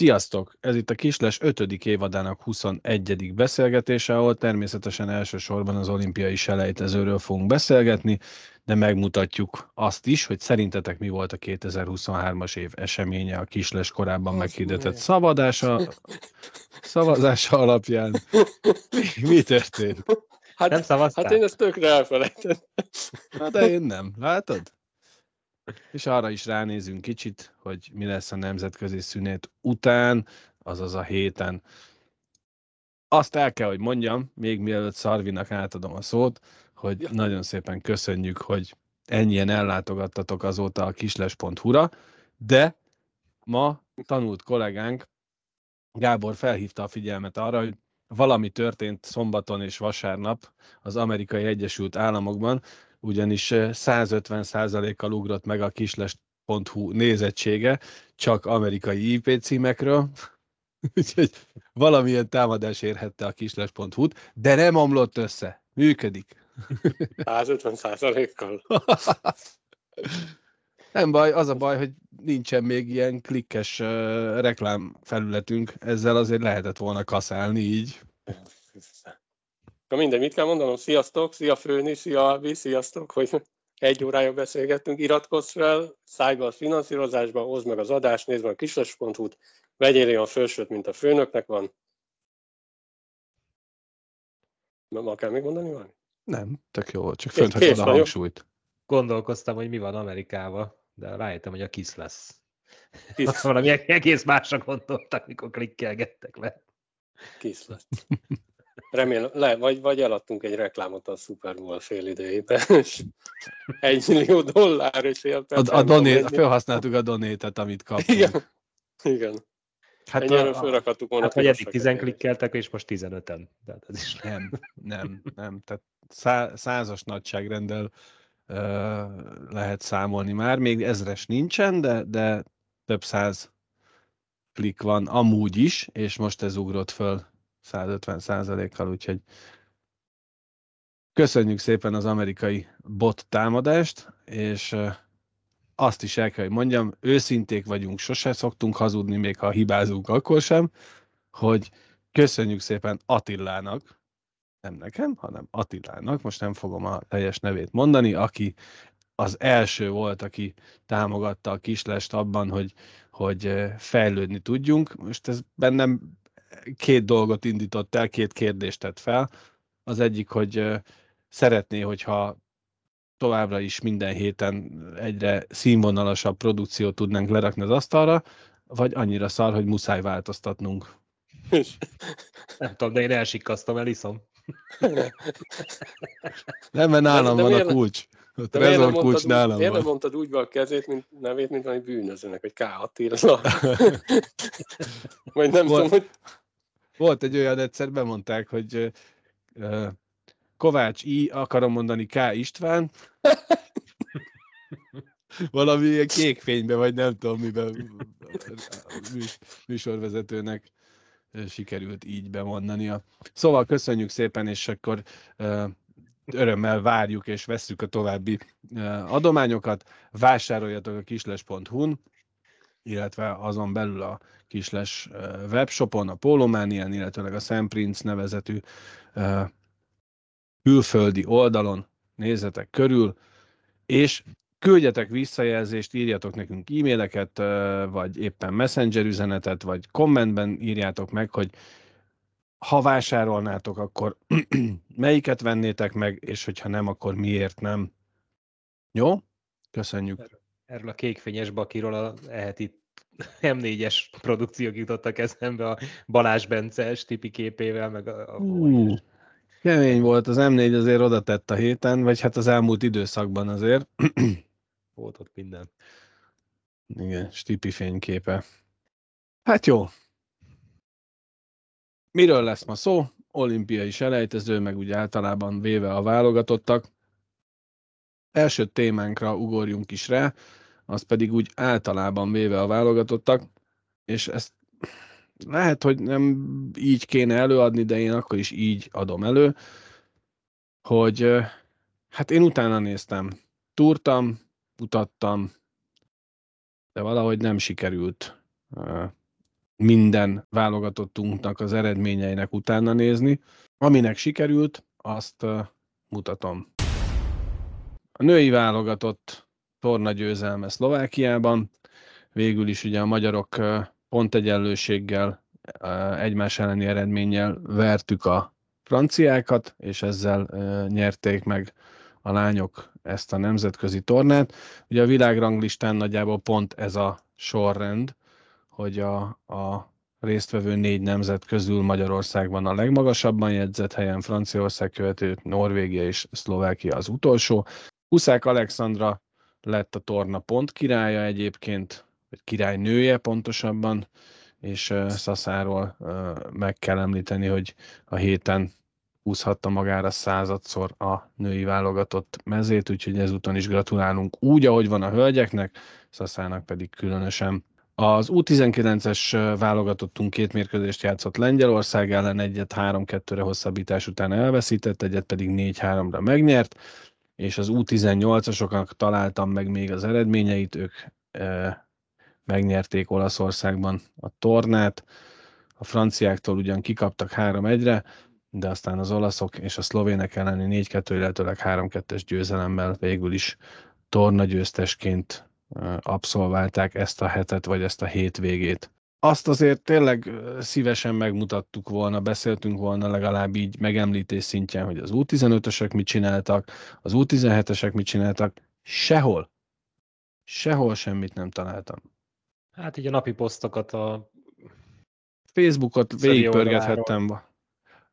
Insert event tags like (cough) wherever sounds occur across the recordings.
Sziasztok! Ez itt a Kisles 5. évadának 21. beszélgetése, ahol természetesen elsősorban az olimpiai selejtezőről fogunk beszélgetni, de megmutatjuk azt is, hogy szerintetek mi volt a 2023-as év eseménye a Kisles korábban meghirdetett szavadása, szavazása alapján. Mi, mi történt? Hát, Nem szavaztál? hát én ezt tökre elfelejtettem. Hát de én nem, látod? És arra is ránézünk kicsit, hogy mi lesz a nemzetközi szünet után, azaz a héten. Azt el kell, hogy mondjam, még mielőtt Szarvinak átadom a szót, hogy Ja. nagyon szépen köszönjük, hogy ennyien ellátogattatok azóta a kisles.hu-ra, de ma tanult kollégánk Gábor felhívta a figyelmet arra, hogy valami történt szombaton és vasárnap az amerikai Egyesült Államokban, ugyanis eh, 150%-kal ugrott meg a kisles.hu nézettsége, csak amerikai IP címekről, (laughs) úgyhogy valamilyen támadás érhette a kisles.hu-t, de nem omlott össze, működik. (laughs) 150 százalékkal. (laughs) Nem baj, az a baj, hogy nincsen még ilyen klikkes uh, reklám felületünk, ezzel azért lehetett volna kaszálni így. Na mindegy, mit kell mondanom? Sziasztok, szia Főni, szia Albi, sziasztok, hogy egy órája beszélgettünk, iratkozz fel, szállj be a finanszírozásba, hozd meg az adást, nézd meg a kisles.hu-t, vegyél olyan felsőt, mint a főnöknek van. Ma, ma kell még mondani valami? Nem, tök jó csak Kész- fönt hagyod kész a hangsúlyt. Gondolkoztam, hogy mi van Amerikával, de rájöttem, hogy a KISZ lesz. Kis, (laughs) Valami egész másra gondoltak, mikor klikkelgettek le. kis lett. (laughs) Remélem, le, vagy, vagy eladtunk egy reklámot a Super Bowl fél idejében, és egy millió dollár és érte. A, a doné, felhasználtuk a donétet, amit kaptunk. Igen. Igen. Hát a, fölrakadtuk volna. Hát, hogy eddig piros 10 feketére. klikkeltek, és most 15-en. Tehát ez is nem, nem, nem. Tehát szá, százas nagyságrendel ö, lehet számolni már. Még ezres nincsen, de, de több száz klik van amúgy is, és most ez ugrott föl 150 százalékkal, úgyhogy köszönjük szépen az amerikai bot támadást, és azt is el kell, hogy mondjam, őszinték vagyunk, sose szoktunk hazudni, még ha hibázunk, akkor sem, hogy köszönjük szépen Attilának, nem nekem, hanem Attilának, most nem fogom a teljes nevét mondani, aki az első volt, aki támogatta a kislest abban, hogy, hogy fejlődni tudjunk. Most ez bennem két dolgot indított el, két kérdést tett fel. Az egyik, hogy szeretné, hogyha továbbra is minden héten egyre színvonalasabb produkciót tudnánk lerakni az asztalra, vagy annyira szar, hogy muszáj változtatnunk. nem tudom, de én elsikkasztom, eliszom. Nem, mert nálam de van miért a nem- kulcs. A De miért nem, trezor mondtad, kulcs úgy, nálam miért nem van. mondtad úgy be a kezét, mint nevét, mint valami bűnözőnek, hogy K. Attila. (laughs) Vagy nem Volt- tudom, hogy Volt egy olyan egyszer, bemondták, hogy ö, Kovács I, akarom mondani K. István, (laughs) valami ilyen kék fénybe, vagy nem tudom miben műs- műsorvezetőnek sikerült így bemondania. Szóval köszönjük szépen, és akkor ö, örömmel várjuk és vesszük a további ö, adományokat. Vásároljatok a kisles.hu-n, illetve azon belül a kisles webshopon, a Polománián, illetőleg a Szemprinc nevezetű külföldi oldalon nézzetek körül, és küldjetek visszajelzést, írjatok nekünk e-maileket, vagy éppen messenger üzenetet, vagy kommentben írjátok meg, hogy ha vásárolnátok, akkor (clears throat) melyiket vennétek meg, és hogyha nem, akkor miért nem. Jó? Köszönjük. Erről a kékfényes bakiról a eheti M4-es produkciók jutottak eszembe a Balázs Bence tipi képével, meg a, a kemény volt, az M4 azért oda tett a héten, vagy hát az elmúlt időszakban azért. (clears throat) volt ott minden. Igen, stipi fényképe. Hát jó. Miről lesz ma szó? Olimpiai selejtező, meg úgy általában véve a válogatottak. Első témánkra ugorjunk is rá. Az pedig úgy általában véve a válogatottak, és ezt lehet, hogy nem így kéne előadni, de én akkor is így adom elő, hogy hát én utána néztem, túrtam, mutattam, de valahogy nem sikerült minden válogatottunknak az eredményeinek utána nézni. Aminek sikerült, azt mutatom. A női válogatott torna győzelme Szlovákiában, végül is ugye a magyarok egyenlőséggel, egymás elleni eredménnyel vertük a franciákat, és ezzel nyerték meg a lányok ezt a nemzetközi tornát. Ugye a világranglistán nagyjából pont ez a sorrend, hogy a, a résztvevő négy nemzet közül Magyarországban a legmagasabban jegyzett helyen, Franciaország követő, Norvégia és Szlovákia az utolsó. Huszák Alexandra lett a torna pont királya egyébként, vagy királynője pontosabban, és Szaszáról meg kell említeni, hogy a héten húzhatta magára századszor a női válogatott mezét, úgyhogy ezúton is gratulálunk úgy, ahogy van a hölgyeknek, Szaszának pedig különösen. Az U19-es válogatottunk két mérkőzést játszott Lengyelország ellen, egyet 3-2-re hosszabbítás után elveszített, egyet pedig 4-3-ra megnyert, és az U18-asoknak találtam meg még az eredményeit, ők e, megnyerték Olaszországban a tornát, a franciáktól ugyan kikaptak 3-1-re, de aztán az olaszok és a szlovének elleni 4-2, illetőleg 3-2-es győzelemmel végül is tornagyőztesként abszolválták ezt a hetet, vagy ezt a hétvégét. Azt azért tényleg szívesen megmutattuk volna, beszéltünk volna legalább így megemlítés szintjén, hogy az U15-ösök mit csináltak, az U17-esek mit csináltak. Sehol. Sehol semmit nem találtam. Hát így a napi posztokat a Facebookot végigpörgethettem.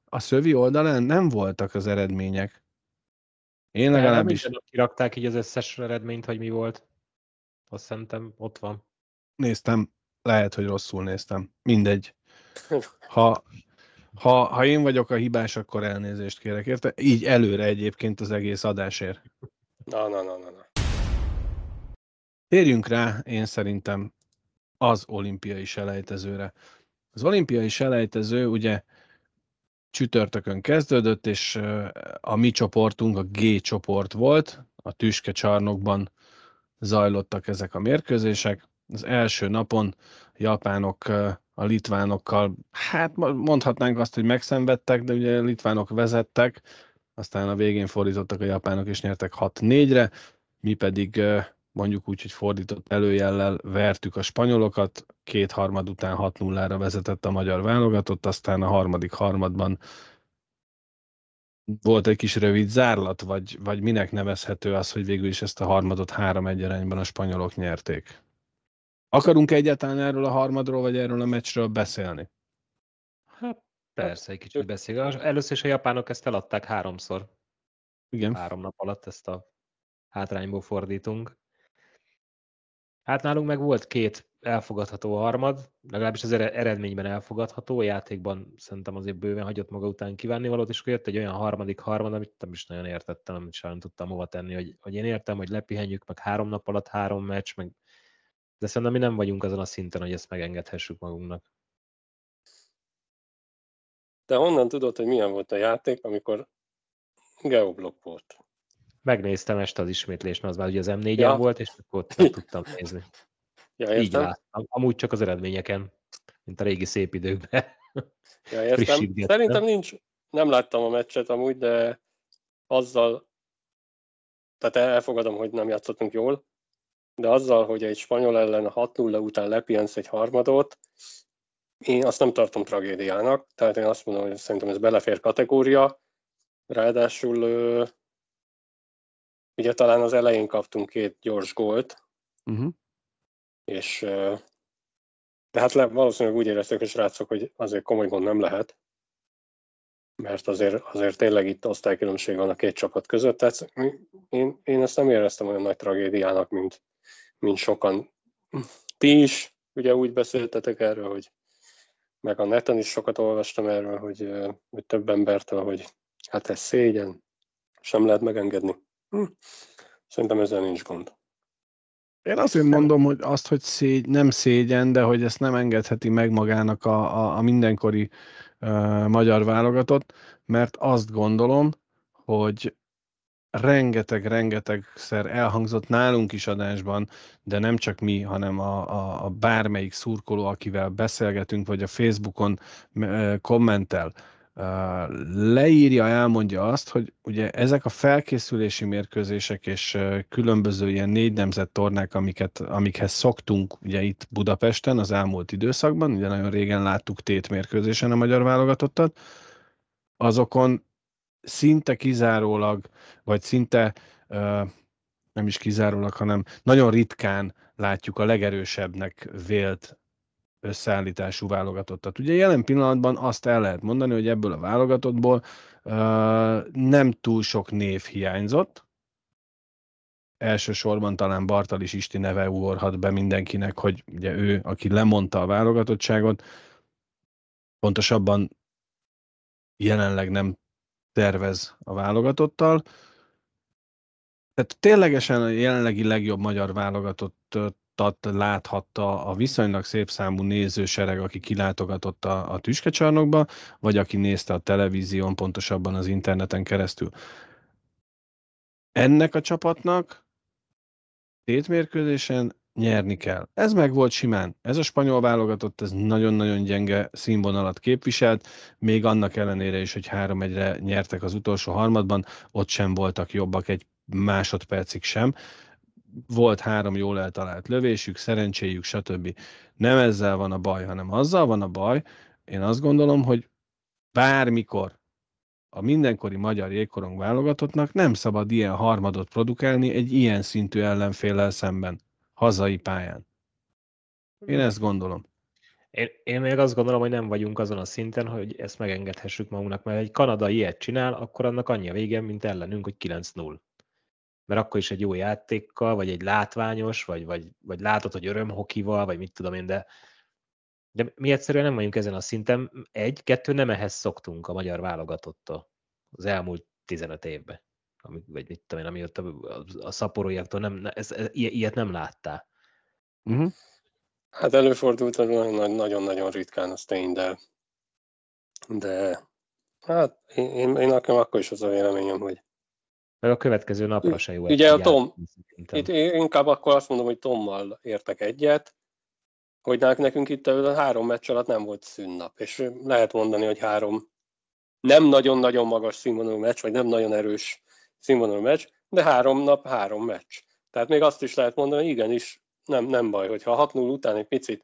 A szövi oldalán nem voltak az eredmények. Én legalábbis... Nem kirakták így az összes eredményt, hogy mi volt. Azt szerintem ott van. Néztem, lehet, hogy rosszul néztem. Mindegy. Ha, ha, ha én vagyok a hibás, akkor elnézést kérek érte. Így előre egyébként az egész adásért. Na, na, na, na, na. Térjünk rá, én szerintem, az olimpiai selejtezőre. Az olimpiai selejtező ugye csütörtökön kezdődött, és a mi csoportunk a G csoport volt, a tüske csarnokban zajlottak ezek a mérkőzések. Az első napon japánok a litvánokkal, hát mondhatnánk azt, hogy megszenvedtek, de ugye a litvánok vezettek, aztán a végén fordítottak a japánok és nyertek 6-4-re, mi pedig mondjuk úgy, hogy fordított előjellel vertük a spanyolokat, két harmad után 6-0-ra vezetett a magyar válogatott, aztán a harmadik harmadban volt egy kis rövid zárlat, vagy, vagy minek nevezhető az, hogy végül is ezt a harmadot 3-1 arányban a spanyolok nyerték? Akarunk egyáltalán erről a harmadról, vagy erről a meccsről beszélni? Hát persze, egy kicsit beszél. Először is a japánok ezt eladták háromszor. Igen. Három nap alatt ezt a hátrányból fordítunk. Hát nálunk meg volt két elfogadható harmad, legalábbis az eredményben elfogadható, a játékban szerintem azért bőven hagyott maga után kívánni valót, és akkor jött egy olyan harmadik harmad, amit nem is nagyon értettem, amit sem tudtam hova tenni, hogy, hogy én értem, hogy lepihenjük, meg három nap alatt három meccs, meg de szerintem mi nem vagyunk azon a szinten, hogy ezt megengedhessük magunknak. De honnan tudod, hogy milyen volt a játék, amikor geoblok volt? Megnéztem este az ismétlést, mert az már ugye az M4-en ja. volt, és akkor ott nem tudtam nézni. (laughs) Ja, Így láttam. Amúgy csak az eredményeken, mint a régi szép időkben. (laughs) Ja, értem. Szerintem nincs, nem láttam a meccset amúgy, de azzal, tehát elfogadom, hogy nem játszottunk jól, de azzal, hogy egy spanyol ellen a 6-0 után lepihensz egy harmadot, én azt nem tartom tragédiának, tehát én azt mondom, hogy szerintem ez belefér kategória, ráadásul ugye talán az elején kaptunk két gyors gólt, uh-huh. és de hát le, valószínűleg úgy érezték a srácok, hogy azért komoly gond nem lehet, mert azért, azért tényleg itt osztálykülönbség van a két csapat között, tehát én, én ezt nem éreztem olyan nagy tragédiának, mint, mint sokan. Ti is ugye úgy beszéltetek erről, hogy meg a neten is sokat olvastam erről, hogy, hogy több embertől, hogy hát ez szégyen, sem lehet megengedni. Hm. Szerintem ezzel nincs gond. Én azért mondom, hogy azt, hogy szégy, nem szégyen, de hogy ezt nem engedheti meg magának a, a, a mindenkori uh, magyar válogatott, mert azt gondolom, hogy rengeteg-rengetegszer elhangzott nálunk is adásban, de nem csak mi, hanem a, a, a bármelyik szurkoló, akivel beszélgetünk, vagy a Facebookon kommentel, leírja, elmondja azt, hogy ugye ezek a felkészülési mérkőzések és különböző ilyen négy nemzet tornák, amiket, amikhez szoktunk ugye itt Budapesten az elmúlt időszakban, ugye nagyon régen láttuk tét mérkőzésen a magyar válogatottat, azokon szinte kizárólag, vagy szinte nem is kizárólag, hanem nagyon ritkán látjuk a legerősebbnek vélt összeállítású válogatottat. Ugye jelen pillanatban azt el lehet mondani, hogy ebből a válogatottból nem túl sok név hiányzott, elsősorban talán Bartalis Isti neve ugorhat be mindenkinek, hogy ugye ő, aki lemondta a válogatottságot, pontosabban jelenleg nem tervez a válogatottal. Tehát ténylegesen a jelenlegi legjobb magyar válogatottat láthatta a viszonylag szép számú nézősereg, aki kilátogatott a, a tüskecsarnokba, vagy aki nézte a televízión, pontosabban az interneten keresztül. Ennek a csapatnak tétmérkőzésen nyerni kell. Ez meg volt simán. Ez a spanyol válogatott, ez nagyon-nagyon gyenge színvonalat képviselt, még annak ellenére is, hogy 3-1-re nyertek az utolsó harmadban, ott sem voltak jobbak egy másodpercig sem. Volt három jól eltalált lövésük, szerencséjük, stb. Nem ezzel van a baj, hanem azzal van a baj, én azt gondolom, hogy bármikor a mindenkori magyar jégkorong válogatottnak nem szabad ilyen harmadot produkálni egy ilyen szintű ellenféllel szemben hazai pályán. Én ezt gondolom. Én, én még azt gondolom, hogy nem vagyunk azon a szinten, hogy ezt megengedhessük magunknak, mert egy Kanada ilyet csinál, akkor annak annyi a vége, mint ellenünk, hogy 9-0. Mert akkor is egy jó játékkal, vagy egy látványos, vagy, vagy, vagy látod, hogy örömhokival, vagy mit tudom én, de, de mi egyszerűen nem vagyunk ezen a szinten. Egy, kettő, nem ehhez szoktunk a magyar válogatottól az elmúlt 15 évben ami, vagy mit tudom én, amióta a, a szaporóiaktól nem, ez, ez, ilyet nem láttál. Uh-huh. Hát előfordult, hogy nagyon-nagyon ritkán, az tény, de, de hát én, én, én nekem akkor is az a véleményem, hogy meg a következő napra se jó. Ugye a Tom, itt inkább akkor azt mondom, hogy Tommal értek egyet, hogy nekünk itt a három meccs alatt nem volt szünnap, és lehet mondani, hogy három nem nagyon-nagyon magas színvonalú meccs, vagy nem nagyon erős színvonalú meccs, de három nap, három meccs. Tehát még azt is lehet mondani, hogy igenis nem, nem baj, hogyha 6-0 után egy picit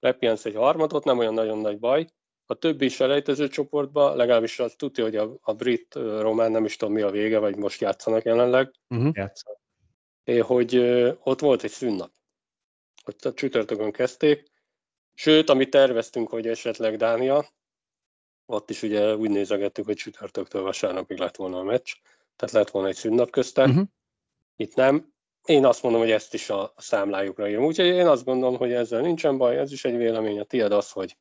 lepihensz egy harmadot, nem olyan nagyon nagy baj. A többi selejtező csoportban, legalábbis azt tudja, hogy a, a brit román nem is tudom mi a vége, vagy most játszanak jelenleg. Uh-huh. Játszanak. É, hogy ö, ott volt egy szünnap. Ott a csütörtökön kezdték. Sőt, amit terveztünk, hogy esetleg Dánia, ott is ugye úgy nézegettük, hogy csütörtöktől vasárnapig lett volna a meccs tehát lett volna egy szünnap közte. Uh-huh. Itt nem. Én azt mondom, hogy ezt is a számlájukra írom. Úgyhogy én azt gondolom, hogy ezzel nincsen baj, ez is egy vélemény. A tiéd az, hogy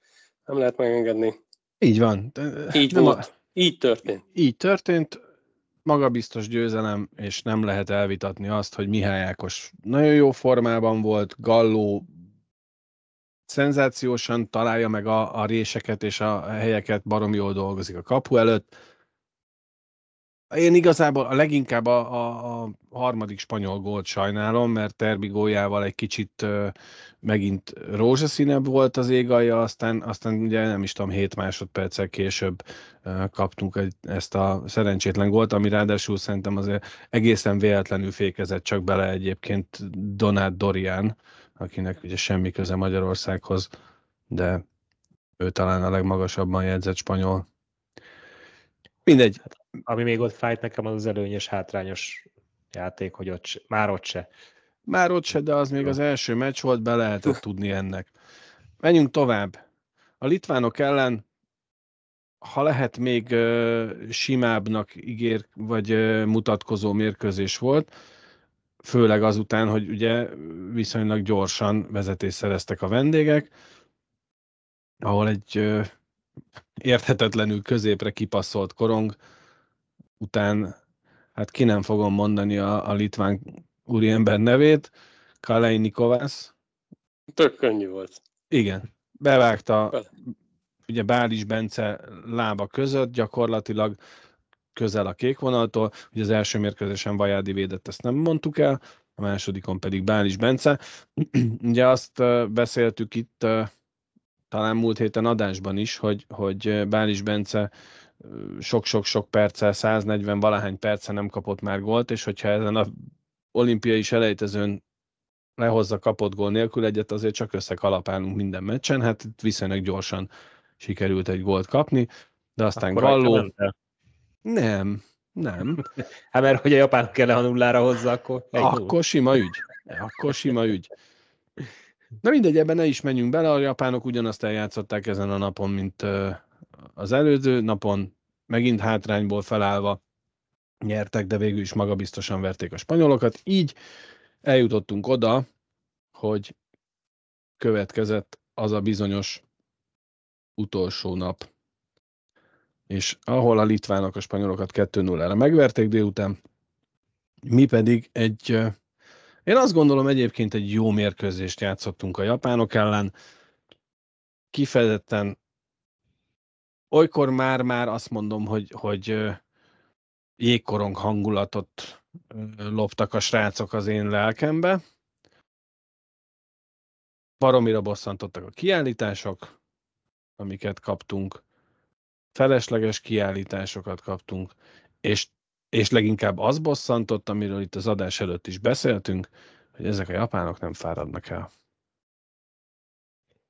nem lehet megengedni. Így van. Így nem volt. A... Így történt. Így történt. Magabiztos győzelem, és nem lehet elvitatni azt, hogy Mihály Ákos nagyon jó formában volt, Galló szenzációsan találja meg a, a réseket és a helyeket, barom jól dolgozik a kapu előtt. Én igazából a leginkább a, a, a harmadik spanyol gólt sajnálom, mert Terbi góljával egy kicsit uh, megint rózsaszínebb volt az égalja, aztán, aztán ugye nem is tudom, 7 másodperccel később uh, kaptunk egy, ezt a szerencsétlen gólt, ami ráadásul szerintem azért egészen véletlenül fékezett csak bele egyébként Donát Dorian, akinek ugye semmi köze Magyarországhoz, de ő talán a legmagasabban jegyzett spanyol. Mindegy, hát ami még ott fájt nekem, az az előnyös, hátrányos játék, hogy ott se, már ott se. Már ott se, de az még az első meccs volt, be lehetett tudni ennek. Menjünk tovább. A litvánok ellen, ha lehet, még uh, simábbnak ígér, vagy uh, mutatkozó mérkőzés volt, főleg azután, hogy ugye viszonylag gyorsan vezetést szereztek a vendégek, ahol egy érthetetlenül középre kipasszolt korong után, hát ki nem fogom mondani a, a litván úriember nevét, Kalei Kovász. Tök könnyű volt. Igen, bevágta ugye Bális Bence lába között, gyakorlatilag közel a kék vonaltól. Ugye az első mérkőzésen Vajádi védett, ezt nem mondtuk el, a másodikon pedig Bális Bence. (clears throat) ugye azt beszéltük itt talán múlt héten adásban is, hogy, hogy Bális Bence sok-sok-sok perccel, 140 valahány perce nem kapott már gólt, és hogyha ezen a olimpiai selejtezőn lehozza kapott gól nélkül egyet, azért csak összekalapálunk minden meccsen, hát viszonylag gyorsan sikerült egy gólt kapni, de aztán Akkor Galló... Nem, nem. (laughs) Hát mert hogy a japán kell a nullára hozza, akkor... Akkor sima ügy. Akkor sima ügy. Na mindegy, ebben ne is menjünk bele, a japánok ugyanazt eljátszották ezen a napon, mint az előző napon, megint hátrányból felállva nyertek, de végül is magabiztosan verték a spanyolokat. Így eljutottunk oda, hogy következett az a bizonyos utolsó nap, és ahol a litvánok a spanyolokat 2-0-ra megverték délután, mi pedig egy, én azt gondolom egyébként egy jó mérkőzést játszottunk a japánok ellen, kifejezetten olykor már-már azt mondom, hogy, hogy jégkorong hangulatot loptak a srácok az én lelkembe. Baromira bosszantottak a kiállítások, amiket kaptunk, felesleges kiállításokat kaptunk, és, és leginkább az bosszantott, amiről itt az adás előtt is beszéltünk, hogy ezek a japánok nem fáradnak el.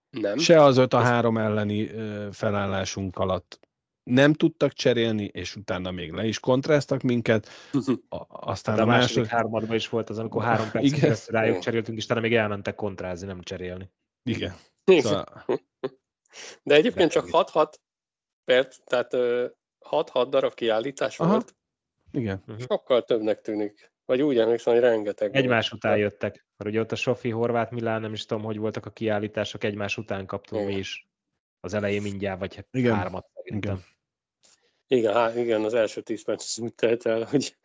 Nem. Se az 5 a 3 elleni felállásunk alatt nem tudtak cserélni, és utána még le is kontráztak minket. (laughs) Aztán De a, a második másod... hármadban is volt az, amikor három (laughs) percig keresztül rájuk cseréltünk, és utána még elmentek kontrázni, nem cserélni. Igen. Szóval... De egyébként csak 6-6 perc, tehát 6-6 darab kiállítás Aha. volt. Igen. Mhm. Sokkal többnek tűnik. Vagy úgy emlékszem, hogy rengeteg. Egymás volt. után jöttek. Mert ugye ott a Sofi, Horváth, Milán, nem is tudom, hogy voltak a kiállítások, egymás után kaptunk Igen. mi is. Az elején mindjárt, vagy Igen. hármat szerintem. Igen. Igen, há, igen, az első 10 perc úgy telt el, hogy...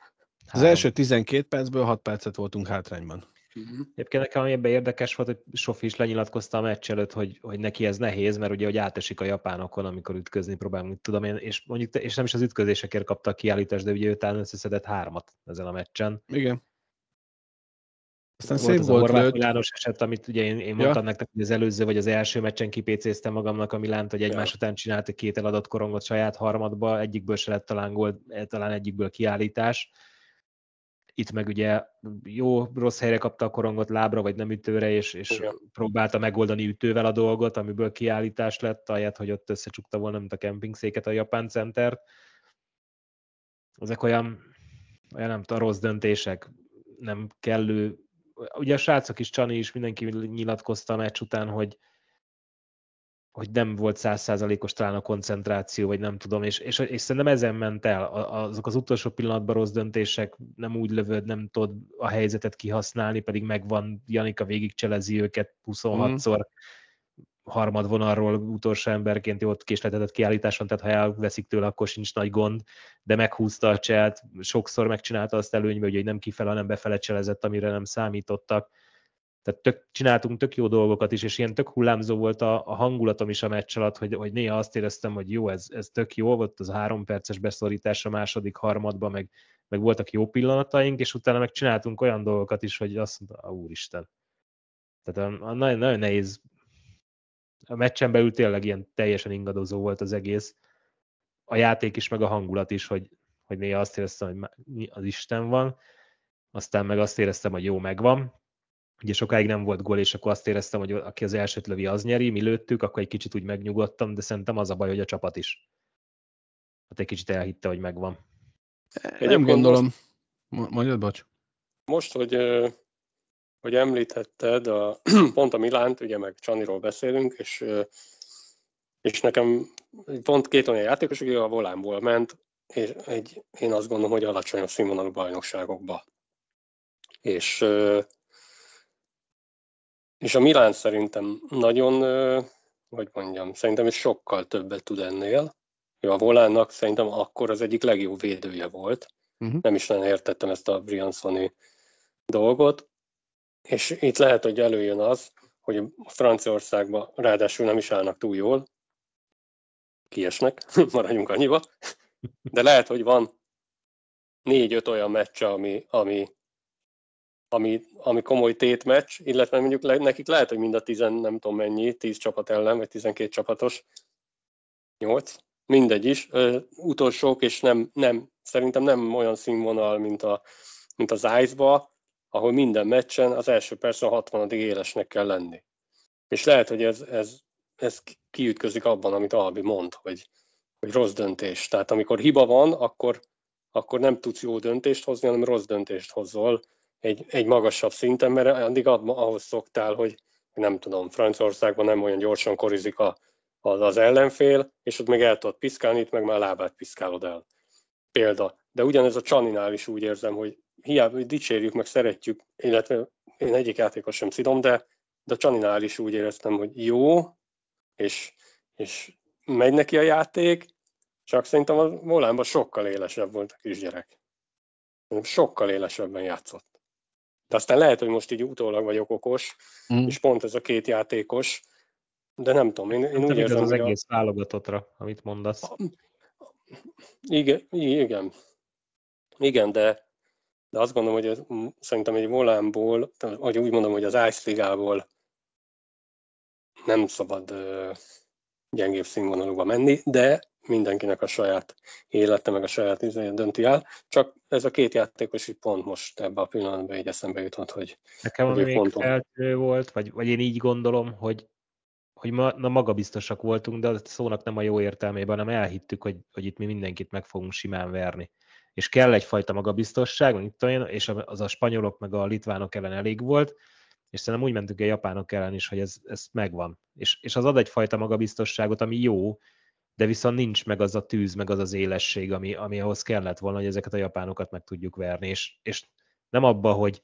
Az első 12 percből 6 percet voltunk hátrányban. Uh-huh. Egyébként nekem ami ebben érdekes volt, hogy Sofi is lenyilatkozta a meccs előtt, hogy, hogy neki ez nehéz, mert ugye hogy átesik a japánokon, amikor ütközni próbál, mit tudom én, és, mondjuk, és nem is az ütközésekért kapta a kiállítást, de ugye utána összeszedett hármat ezen a meccsen. Igen. Aztán volt szép az volt a Horváth Milános eset, amit ugye én, én mondtam ja. nektek, hogy az előző vagy az első meccsen kipécéztem magamnak a Milánt, hogy egymás ja. után csinált egy két eladott korongot saját harmadba, egyikből se lett talán gól, talán egyikből kiállítás itt meg ugye jó, rossz helyre kapta a korongot lábra, vagy nem ütőre, és, és próbálta megoldani ütővel a dolgot, amiből kiállítás lett, ahelyett, hogy ott összecsukta volna, mint a kempingszéket a Japán Center. Ezek olyan, olyan nem tudom, rossz döntések, nem kellő. Ugye a srácok is, Csani is, mindenki nyilatkozta a meccs után, hogy, hogy nem volt százszázalékos talán a koncentráció, vagy nem tudom, és, és, és szerintem ezen ment el. Azok az utolsó pillanatban rossz döntések, nem úgy lövöd, nem tudod a helyzetet kihasználni, pedig megvan, Janika végigcselezi őket 26-szor, mm. harmad vonalról utolsó emberként jót késletetett kiállításon, tehát ha elveszik tőle, akkor sincs nagy gond, de meghúzta a cselt, sokszor megcsinálta azt előnybe, hogy nem kifele, hanem befele cselezett, amire nem számítottak tehát tök, csináltunk tök jó dolgokat is, és ilyen tök hullámzó volt a, a hangulatom is a meccs alatt, hogy, hogy néha azt éreztem, hogy jó, ez, ez tök jó volt, az három perces beszorítás a második harmadban, meg, meg voltak jó pillanataink, és utána meg csináltunk olyan dolgokat is, hogy azt mondta, úristen. Tehát a, a nagyon, nagyon nehéz, a meccsen belül tényleg ilyen teljesen ingadozó volt az egész, a játék is, meg a hangulat is, hogy, hogy néha azt éreztem, hogy az Isten van, aztán meg azt éreztem, hogy jó, megvan, ugye sokáig nem volt gól, és akkor azt éreztem, hogy aki az elsőt lövi, az nyeri, mi lőttük, akkor egy kicsit úgy megnyugodtam, de szerintem az a baj, hogy a csapat is. Hát egy kicsit elhitte, hogy megvan. Én nem gondolom. Mondjad, bocs. Most, hogy, hogy említetted, a, (clears throat) pont a Milánt, ugye meg Csaniról beszélünk, és, és nekem pont két olyan játékos, aki a volánból ment, és egy, én azt gondolom, hogy alacsonyabb színvonalú bajnokságokba. És és a Milán szerintem nagyon, hogy mondjam, szerintem is sokkal többet tud ennél. Ő a Volánnak szerintem akkor az egyik legjobb védője volt. Uh-huh. Nem is nagyon értettem ezt a Briansoni dolgot. És itt lehet, hogy előjön az, hogy Franciaországban ráadásul nem is állnak túl jól, kiesnek, (laughs) maradjunk annyiba, de lehet, hogy van négy-öt olyan meccs, ami, ami, ami, ami komoly tétmeccs, illetve mondjuk le, nekik lehet, hogy mind a tizen, nem tudom mennyi, tíz csapat ellen, vagy tizenkét csapatos, nyolc, mindegy is, ö, utolsók, és nem, nem, szerintem nem olyan színvonal, mint, a, mint az Ice-ba, ahol minden meccsen az első percen 60 élesnek kell lenni. És lehet, hogy ez, ez, ez kiütközik abban, amit Albi mond, hogy, hogy rossz döntés. Tehát amikor hiba van, akkor, akkor nem tudsz jó döntést hozni, hanem rossz döntést hozol egy, egy magasabb szinten, mert addig ahhoz szoktál, hogy nem tudom, Franciaországban nem olyan gyorsan korizik a, az, az ellenfél, és ott meg el tudod piszkálni, itt meg már lábát piszkálod el. Példa. De ugyanez a Csaninál is úgy érzem, hogy hiába hogy dicsérjük, meg szeretjük, illetve én egyik játékos sem szidom, de, de a Csaninál is úgy éreztem, hogy jó, és, és megy neki a játék, csak szerintem a volánban sokkal élesebb volt a kisgyerek. Sokkal élesebben játszott. De aztán lehet, hogy most így utólag vagyok okos, mm. és pont ez a két játékos, de nem tudom, én, én úgy érzem, az egész a... válogatottra, amit mondasz. Igen, igen. Igen, de, de azt gondolom, hogy ez, szerintem egy volánból, vagy úgy mondom, hogy az Ice Ligából nem szabad gyengébb színvonalúba menni, de mindenkinek a saját élete, meg a saját izéje dönti el. Csak ez a két játékos így pont most ebbe a pillanatban így eszembe jutott, hogy... Nekem ami még feltő volt, vagy, vagy én így gondolom, hogy hogy ma, na magabiztosak voltunk, de a szónak nem a jó értelmében, hanem elhittük, hogy, hogy itt mi mindenkit meg fogunk simán verni. És kell egyfajta magabiztosság, mint én, és az a spanyolok meg a litvánok ellen elég volt, és szerintem úgy mentünk a japánok ellen is, hogy ez, ez megvan. És, és az ad egyfajta magabiztosságot, ami jó, de viszont nincs meg az a tűz, meg az az élesség, ami, ami ahhoz kellett volna, hogy ezeket a japánokat meg tudjuk verni. És, és nem abba, hogy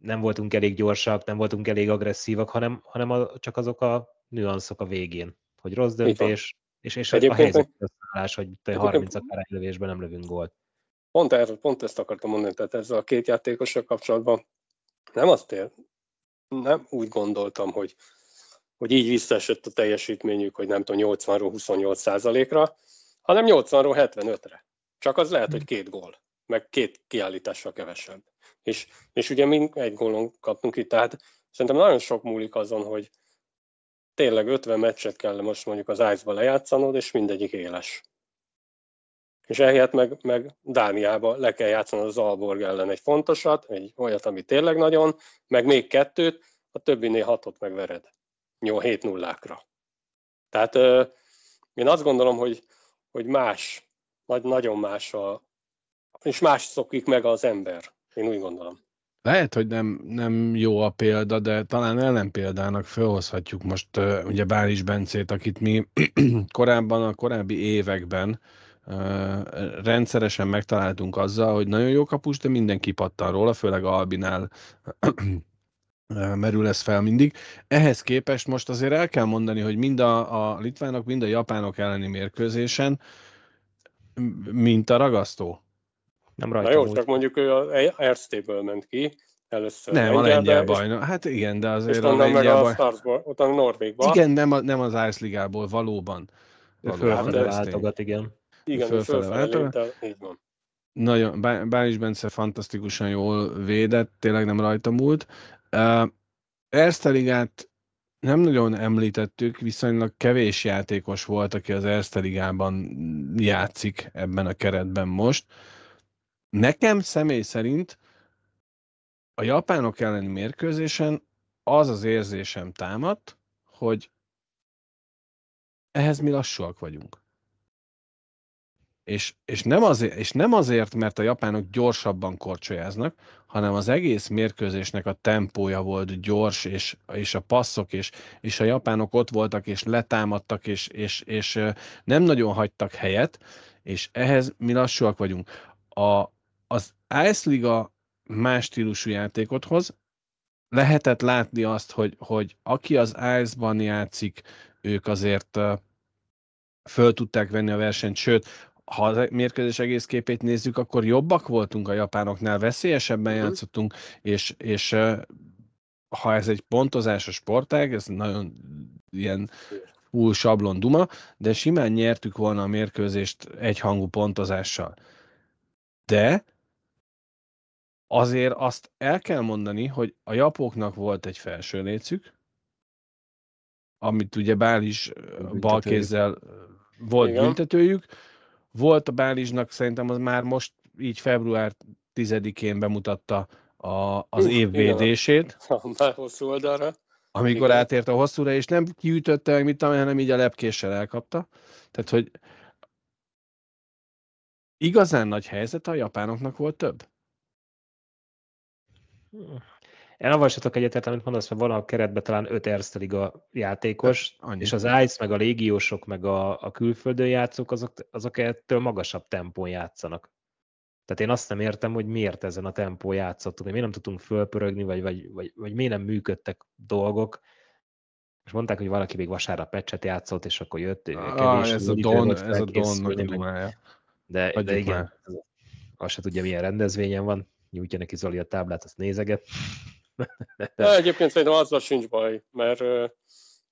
nem voltunk elég gyorsak, nem voltunk elég agresszívak, hanem, hanem a, csak azok a nüanszok a végén, hogy rossz döntés, és, és a helyzetköszállás, hogy 30 akár lövésben nem lövünk gólt. Pont, erről, pont ezt akartam mondani, tehát ezzel a két játékossal kapcsolatban nem azt ér, nem úgy gondoltam, hogy, hogy így visszaesett a teljesítményük, hogy nem tudom, 80-ról 28 százalékra, hanem 80-ról 75-re. Csak az lehet, hogy két gól, meg két kiállítással kevesebb. És, és ugye mi egy gólon kaptunk itt, tehát szerintem nagyon sok múlik azon, hogy tényleg 50 meccset kell most mondjuk az Ice-ba lejátszanod, és mindegyik éles. És ehelyett meg, meg Dániába le kell játszanod az Alborg ellen egy fontosat, egy olyat, ami tényleg nagyon, meg még kettőt, a többinél hatot megvered. 7 nullákra. Tehát euh, én azt gondolom, hogy, hogy más, nagy, nagyon más a, és más szokik meg az ember. Én úgy gondolom. Lehet, hogy nem, nem jó a példa, de talán ellenpéldának felhozhatjuk most ugye Bális Bencét, akit mi (clears throat) korábban, a korábbi években rendszeresen megtaláltunk azzal, hogy nagyon jó kapus, de mindenki pattan róla, főleg Albinál merül ez fel mindig. Ehhez képest most azért el kell mondani, hogy mind a, a litvánok, mind a japánok elleni mérkőzésen mint a ragasztó. Nem rajta Na jó, csak mondjuk ő a Erztéből ment ki, először Nem, a lengyel bajnok. Hát igen, de azért és a lengyel meg a Starsból, utána Norvégban. Igen, nem, a, nem az Ice Ligából, valóban. Fölfele váltogat, igen. Igen, fölfele, fölfele így van. Nagyon, Bális Bence fantasztikusan jól védett, tényleg nem rajta múlt. Uh, Erste Ligát nem nagyon említettük, viszonylag kevés játékos volt, aki az Erste Ligában játszik ebben a keretben most. Nekem személy szerint a japánok elleni mérkőzésen az az érzésem támadt, hogy ehhez mi lassúak vagyunk. És, és, nem azért, és nem azért, mert a japánok gyorsabban korcsolyáznak, hanem az egész mérkőzésnek a tempója volt gyors, és, és a passzok, és, és a japánok ott voltak, és letámadtak, és, és, és nem nagyon hagytak helyet, és ehhez mi lassúak vagyunk. A, az Ice Liga más stílusú játékot hoz, lehetett látni azt, hogy, hogy aki az Ice-ban játszik, ők azért föl tudták venni a versenyt, sőt, ha a mérkőzés egész képét nézzük, akkor jobbak voltunk a japánoknál, veszélyesebben uh-huh. játszottunk, és, és ha ez egy pontozásos sportág, ez nagyon ilyen full sablon duma, de simán nyertük volna a mérkőzést egyhangú pontozással. De azért azt el kell mondani, hogy a japóknak volt egy felső lécük, amit ugye Bális balkézzel volt Igen. büntetőjük, volt a Bálizsnak szerintem az már most így február 10-én bemutatta a, az év védését. (laughs) Már hosszú oldalra. Amikor Igen. átért a hosszúra, és nem kiütötte meg mit hanem így a lepkéssel elkapta. Tehát, hogy igazán nagy helyzet a japánoknak volt több? Én avassatok egyetért, amit mondasz, mert van a keretben talán öt Erste Liga játékos, Annyi. és az ICE, meg a légiósok, meg a, a külföldön játszók, azok, azok ettől magasabb tempón játszanak. Tehát én azt nem értem, hogy miért ezen a tempó játszottunk, miért nem tudtunk fölpörögni, vagy, vagy, vagy, vagy miért nem működtek dolgok. És mondták, hogy valaki még vasárnap pecset játszott, és akkor jött. Ah, ez, a don, ez a Donnak a dumája. De, de igen, azt se tudja, milyen rendezvényen van. Nyújtja neki Zoli a táblát, azt nézeget. De (laughs) egyébként szerintem azzal sincs baj, mert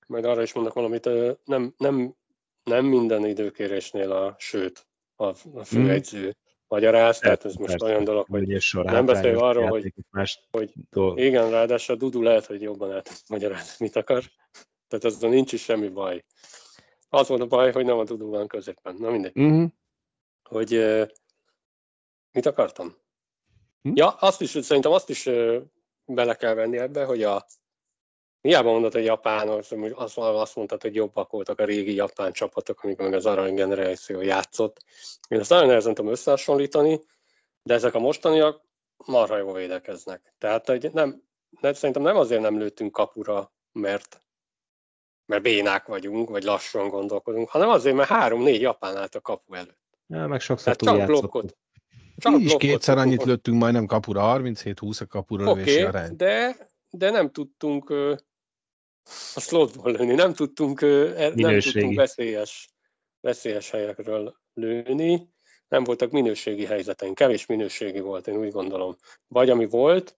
majd arra is mondok valamit, nem, nem, nem minden időkérésnél a, sőt, a, a főegyző hmm. magyaráz, tehát ez most olyan dolog, hogy nem beszél arról, hogy, más hogy igen, ráadásul a Dudu lehet, hogy jobban el magyarázni, mit akar. Tehát azon nincs is semmi baj. Az volt a baj, hogy nem a Dudu van középen. Na mindegy. Mm-hmm. Hogy mit akartam? Hm? Ja, azt is, szerintem azt is bele kell venni ebbe, hogy a Hiába mondod, hogy japánok, azt, azt mondtad, hogy jobbak voltak a régi japán csapatok, amikor meg az arany generáció játszott. Én ezt nagyon nehezen tudom összehasonlítani, de ezek a mostaniak marha jól védekeznek. Tehát hogy nem, nem, szerintem nem azért nem lőttünk kapura, mert, mert bénák vagyunk, vagy lassan gondolkodunk, hanem azért, mert három-négy japán állt a kapu előtt. Ja, meg sokszor túl csak blokkot, csak Mi is kétszer annyit lőttünk majdnem kapura, 37-20 a kapura okay, lövési arány. De, de nem tudtunk uh, a slotból lőni, nem tudtunk, uh, nem tudtunk veszélyes, veszélyes helyekről lőni, nem voltak minőségi helyzeteink, kevés minőségi volt, én úgy gondolom. Vagy ami volt,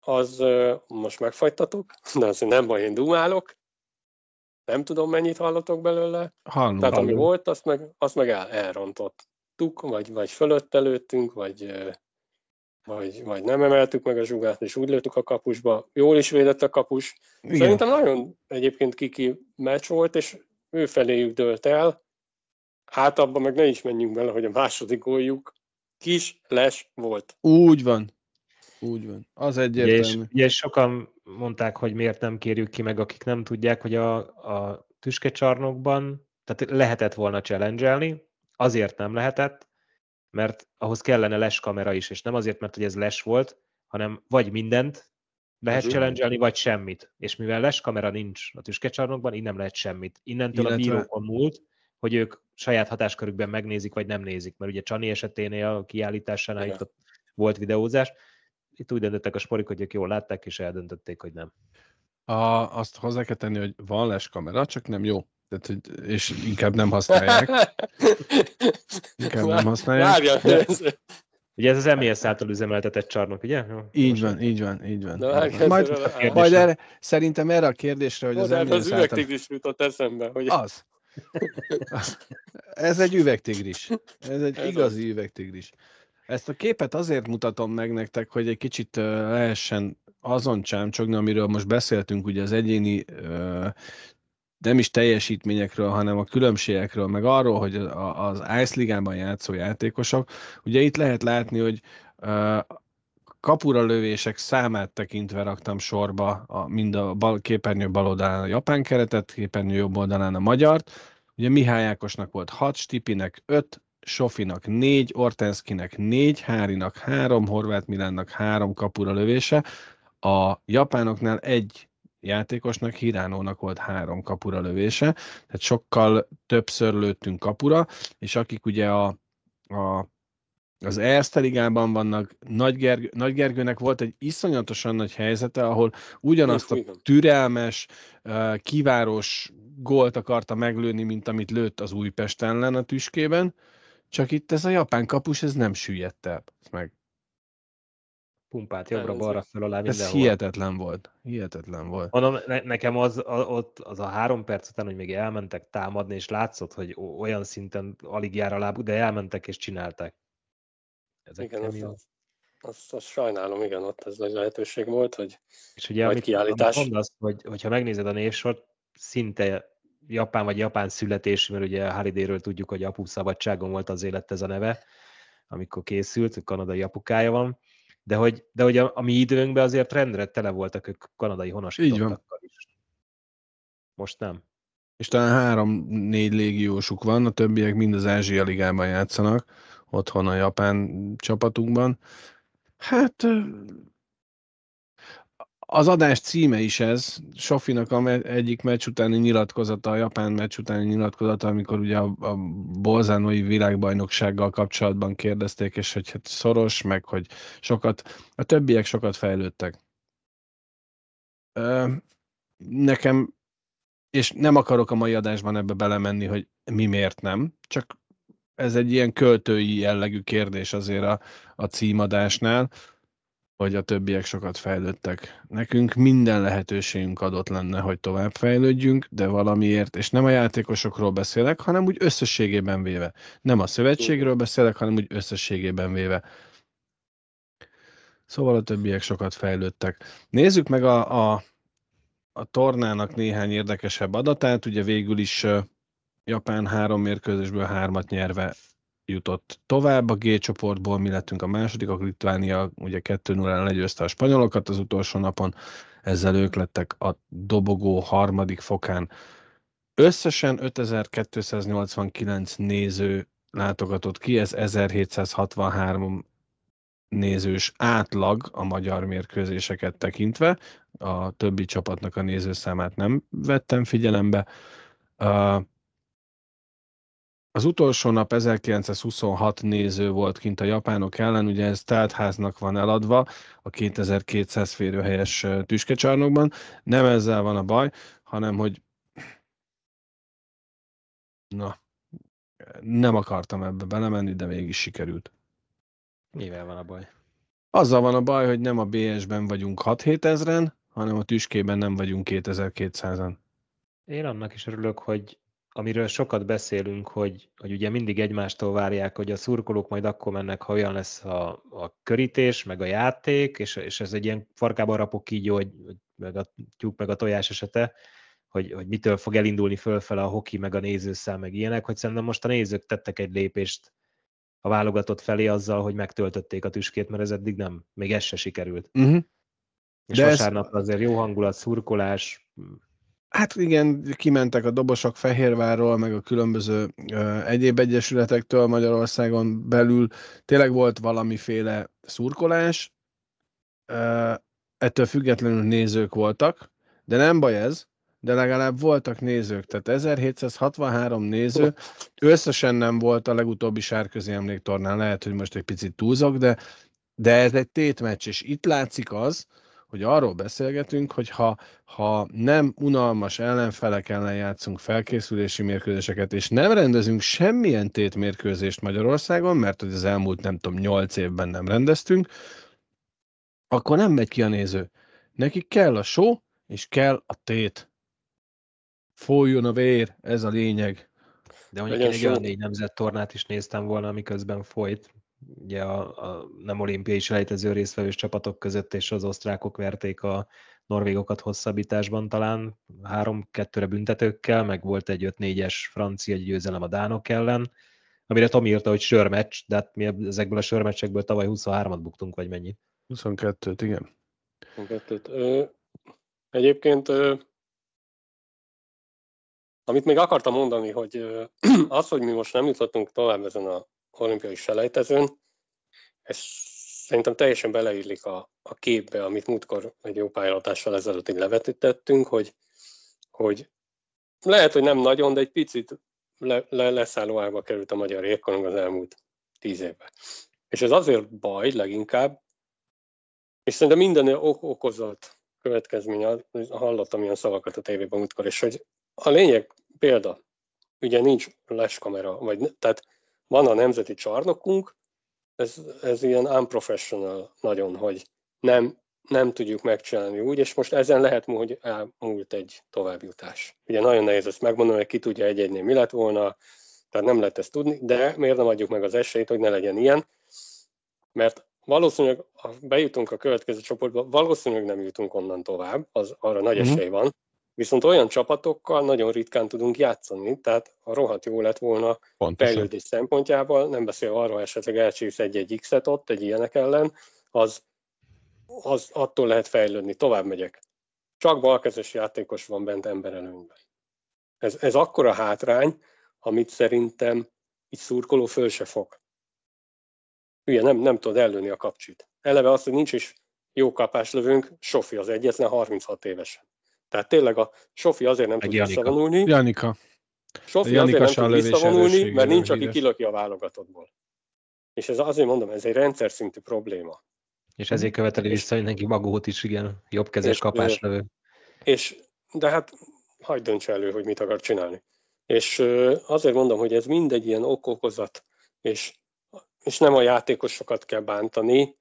az uh, most megfagytatok, de azért nem baj, én dumálok, nem tudom, mennyit hallotok belőle. Hallom, Tehát hallom. ami volt, azt meg, azt meg el, elrontott tuk, vagy, vagy fölött előttünk, vagy, vagy, vagy nem emeltük meg a zsugát, és úgy lőttük a kapusba. Jól is védett a kapus. Igen. Szerintem nagyon egyébként kiki meccs volt, és ő feléjük dőlt el. Hát abban meg ne is menjünk bele, hogy a második góljuk kis les volt. Úgy van. Úgy van. Az egyértelmű. És, és sokan mondták, hogy miért nem kérjük ki meg, akik nem tudják, hogy a, a tüskecsarnokban, tehát lehetett volna challenge azért nem lehetett, mert ahhoz kellene les kamera is, és nem azért, mert hogy ez les volt, hanem vagy mindent lehet challenge vagy semmit. És mivel les kamera nincs a tüskecsarnokban, innen nem lehet semmit. Innentől Illetve... a bírókon múlt, hogy ők saját hatáskörükben megnézik, vagy nem nézik, mert ugye Csani eseténél a kiállításánál itt volt videózás, itt úgy döntöttek a sporik, hogy ők jól látták, és eldöntötték, hogy nem. A, azt hozzá kell tenni, hogy van les kamera, csak nem jó. Tehát, hogy, és inkább nem használják. Inkább nem használják. Várja, de... Ugye ez az MES által üzemeltetett csarnok, ugye? Így van, így van, így van. De majd, majd erre, szerintem erre a kérdésre, hogy az MES az üvegtigris jutott eszembe. Hogy... Az. Ez egy üvegtigris. Ez egy Ez igazi az. üvegtigris. Ezt a képet azért mutatom meg nektek, hogy egy kicsit lehessen azon csámcsogni, amiről most beszéltünk, ugye az egyéni nem is teljesítményekről, hanem a különbségekről, meg arról, hogy az Ice Ligában játszó játékosok, ugye itt lehet látni, hogy kapura lövések számát tekintve raktam sorba a, mind a bal, képernyő bal oldalán a japán keretet, képernyő jobb oldalán a magyart. Ugye Mihály Ákosnak volt 6, Stipinek 5, Sofinak 4, Ortenszkinek 4, Hárinak 3, Horváth Milánnak 3 kapura lövése. A japánoknál egy játékosnak, Hiránónak volt három kapura lövése, tehát sokkal többször lőttünk kapura, és akik ugye a, a az Erste ligában vannak, Nagy, Gergő, Nagy Gergőnek volt egy iszonyatosan nagy helyzete, ahol ugyanazt a türelmes, kiváros gólt akarta meglőni, mint amit lőtt az Újpest ellen a tüskében, Csak itt ez a japán kapus, ez nem süllyedt el. meg. Pumpát jobbra-balra föl alá Ez mindenhol. hihetetlen volt. Hihetetlen volt. Mondom, ne, nekem az, a, ott az a három perc után, hogy még elmentek támadni, és látszott, hogy olyan szinten alig jár a lábuk, de elmentek és csinálták. Ezek Igen, az, kemény. az, azt, azt sajnálom, igen, ott ez nagy lehetőség volt, hogy És ugye, Majd amit, kiállítás. amit mondasz, hogy, hogyha megnézed a névsort, szinte japán vagy japán születésű, mert ugye Halidayről tudjuk, hogy apu szabadságon volt az élet ez a neve, amikor készült, kanadai apukája van, de hogy, de hogy a, a mi időnkben azért rendre tele voltak ők kanadai honosítottakkal is. Most nem. És talán három-négy légiósuk van, a többiek mind az Ázsia Ligában játszanak, otthon a japán csapatunkban. Hát az adás címe is ez, Sofinak a me- egyik meccs utáni nyilatkozata, a japán meccs utáni nyilatkozata, amikor ugye a, a bolzánói világbajnoksággal kapcsolatban kérdezték, és hogy hát szoros, meg hogy sokat, a többiek sokat fejlődtek. Ö, nekem és nem akarok a mai adásban ebbe belemenni, hogy mi miért nem, csak ez egy ilyen költői jellegű kérdés azért a, a címadásnál, hogy a többiek sokat fejlődtek. Nekünk minden lehetőségünk adott lenne, hogy tovább fejlődjünk, de valamiért, és nem a játékosokról beszélek, hanem úgy összességében véve. Nem a szövetségről beszélek, hanem úgy összességében véve. Szóval a többiek sokat fejlődtek. Nézzük meg a, a a tornának néhány érdekesebb adatát. Ugye végül is Japán három mérkőzésből hármat nyerve jutott tovább a G csoportból, mi lettünk a második, a Litvánia ugye 2-0-en legyőzte a spanyolokat az utolsó napon, ezzel ők lettek a dobogó harmadik fokán. Összesen 5289 néző látogatott ki, ez 1763 nézős átlag a magyar mérkőzéseket tekintve, a többi csapatnak a nézőszámát nem vettem figyelembe. Az utolsó nap 1926 néző volt kint a japánok ellen, ugye ez teltháznak van eladva a 2200 férőhelyes tüskecsarnokban. Nem ezzel van a baj, hanem hogy na, nem akartam ebbe belemenni, de végig sikerült. Mivel van a baj? Azzal van a baj, hogy nem a BS-ben vagyunk 6-7 ezeren, hanem a tüskében nem vagyunk 2200-an. Én annak is örülök, hogy amiről sokat beszélünk, hogy, hogy ugye mindig egymástól várják, hogy a szurkolók majd akkor mennek, ha olyan lesz a, a körítés, meg a játék, és, és ez egy ilyen farkában rapok így, hogy, hogy meg a tyúk, meg a tojás esete, hogy, hogy mitől fog elindulni fölfele a hoki, meg a nézőszám, meg ilyenek, hogy szerintem most a nézők tettek egy lépést a válogatott felé azzal, hogy megtöltötték a tüskét, mert ez eddig nem, még ez se sikerült. Uh-huh. És De ez- vasárnap azért jó hangulat, szurkolás, Hát igen, kimentek a dobosok Fehérvárról, meg a különböző ö, egyéb egyesületektől Magyarországon belül. Tényleg volt valamiféle szurkolás, ö, ettől függetlenül nézők voltak, de nem baj ez, de legalább voltak nézők, tehát 1763 néző, összesen nem volt a legutóbbi sárközi emléktornán, lehet, hogy most egy picit túlzok, de, de ez egy tétmeccs, és itt látszik az, hogy arról beszélgetünk, hogy ha, ha nem unalmas ellenfelek ellen játszunk felkészülési mérkőzéseket, és nem rendezünk semmilyen tétmérkőzést Magyarországon, mert hogy az elmúlt nem tudom, 8 évben nem rendeztünk, akkor nem megy ki a néző. Nekik kell a show, és kell a tét. Folyjon a vér, ez a lényeg. De mondjuk én egy olyan négy nemzet tornát is néztem volna, amiközben folyt. Ugye a, a nem olimpiai selejtező résztvevős csapatok között, és az osztrákok verték a norvégokat hosszabbításban talán három-kettőre büntetőkkel, meg volt egy 5-4-es francia győzelem a dánok ellen, amire Tomi írta, hogy sörmeccs, de hát mi ezekből a sörmeccsekből tavaly 23-at buktunk, vagy mennyi. 22-t, igen. Kettőt. Ö, egyébként, ö, amit még akartam mondani, hogy ö, (clears throat) az, hogy mi most nem jutottunk tovább ezen a olimpiai selejtezőn, ez szerintem teljesen beleillik a, a képbe, amit múltkor egy jó pályalatással ezelőtt így levetítettünk, hogy, hogy lehet, hogy nem nagyon, de egy picit le, le, leszálló ágba került a magyar érkorong az elmúlt tíz évben. És ez azért baj leginkább, és szerintem minden ok- okozott következmény, hallottam ilyen szavakat a tévében múltkor, és hogy a lényeg példa, ugye nincs leskamera, vagy tehát van a nemzeti csarnokunk, ez, ez ilyen unprofessional nagyon, hogy nem, nem tudjuk megcsinálni úgy, és most ezen lehet, hogy elmúlt egy továbbjutás. Ugye nagyon nehéz ezt megmondani, hogy ki tudja egy-egynél mi lett volna, tehát nem lehet ezt tudni, de miért nem adjuk meg az esélyt, hogy ne legyen ilyen, mert valószínűleg, ha bejutunk a következő csoportba, valószínűleg nem jutunk onnan tovább, az arra nagy uh-huh. esély van, viszont olyan csapatokkal nagyon ritkán tudunk játszani, tehát a rohadt jó lett volna Pontosan. fejlődés szempontjából, nem beszél arról esetleg elcsípsz egy-egy X-et ott, egy ilyenek ellen, az, az attól lehet fejlődni, tovább megyek. Csak balkezes játékos van bent emberelőnyben. Ez, ez akkora hátrány, amit szerintem így szurkoló föl se fog. Ugye nem, nem tudod ellőni a kapcsit. Eleve az, hogy nincs is jó kapáslövőnk, Sofi az egyetlen 36 évesen. Tehát tényleg a Sofi azért nem tud visszavonulni. Janika. Sofi Janika azért nem tud visszavonulni, mert nincs, aki kilöki a válogatottból. És ez azért mondom, ez egy rendszer szintű probléma. És ezért követeli vissza neki magót is, igen, jobbkezes kapáslövő. És, de hát hagyd dönts elő, hogy mit akar csinálni. És azért mondom, hogy ez mindegy ilyen okokozat, és, és nem a játékosokat kell bántani,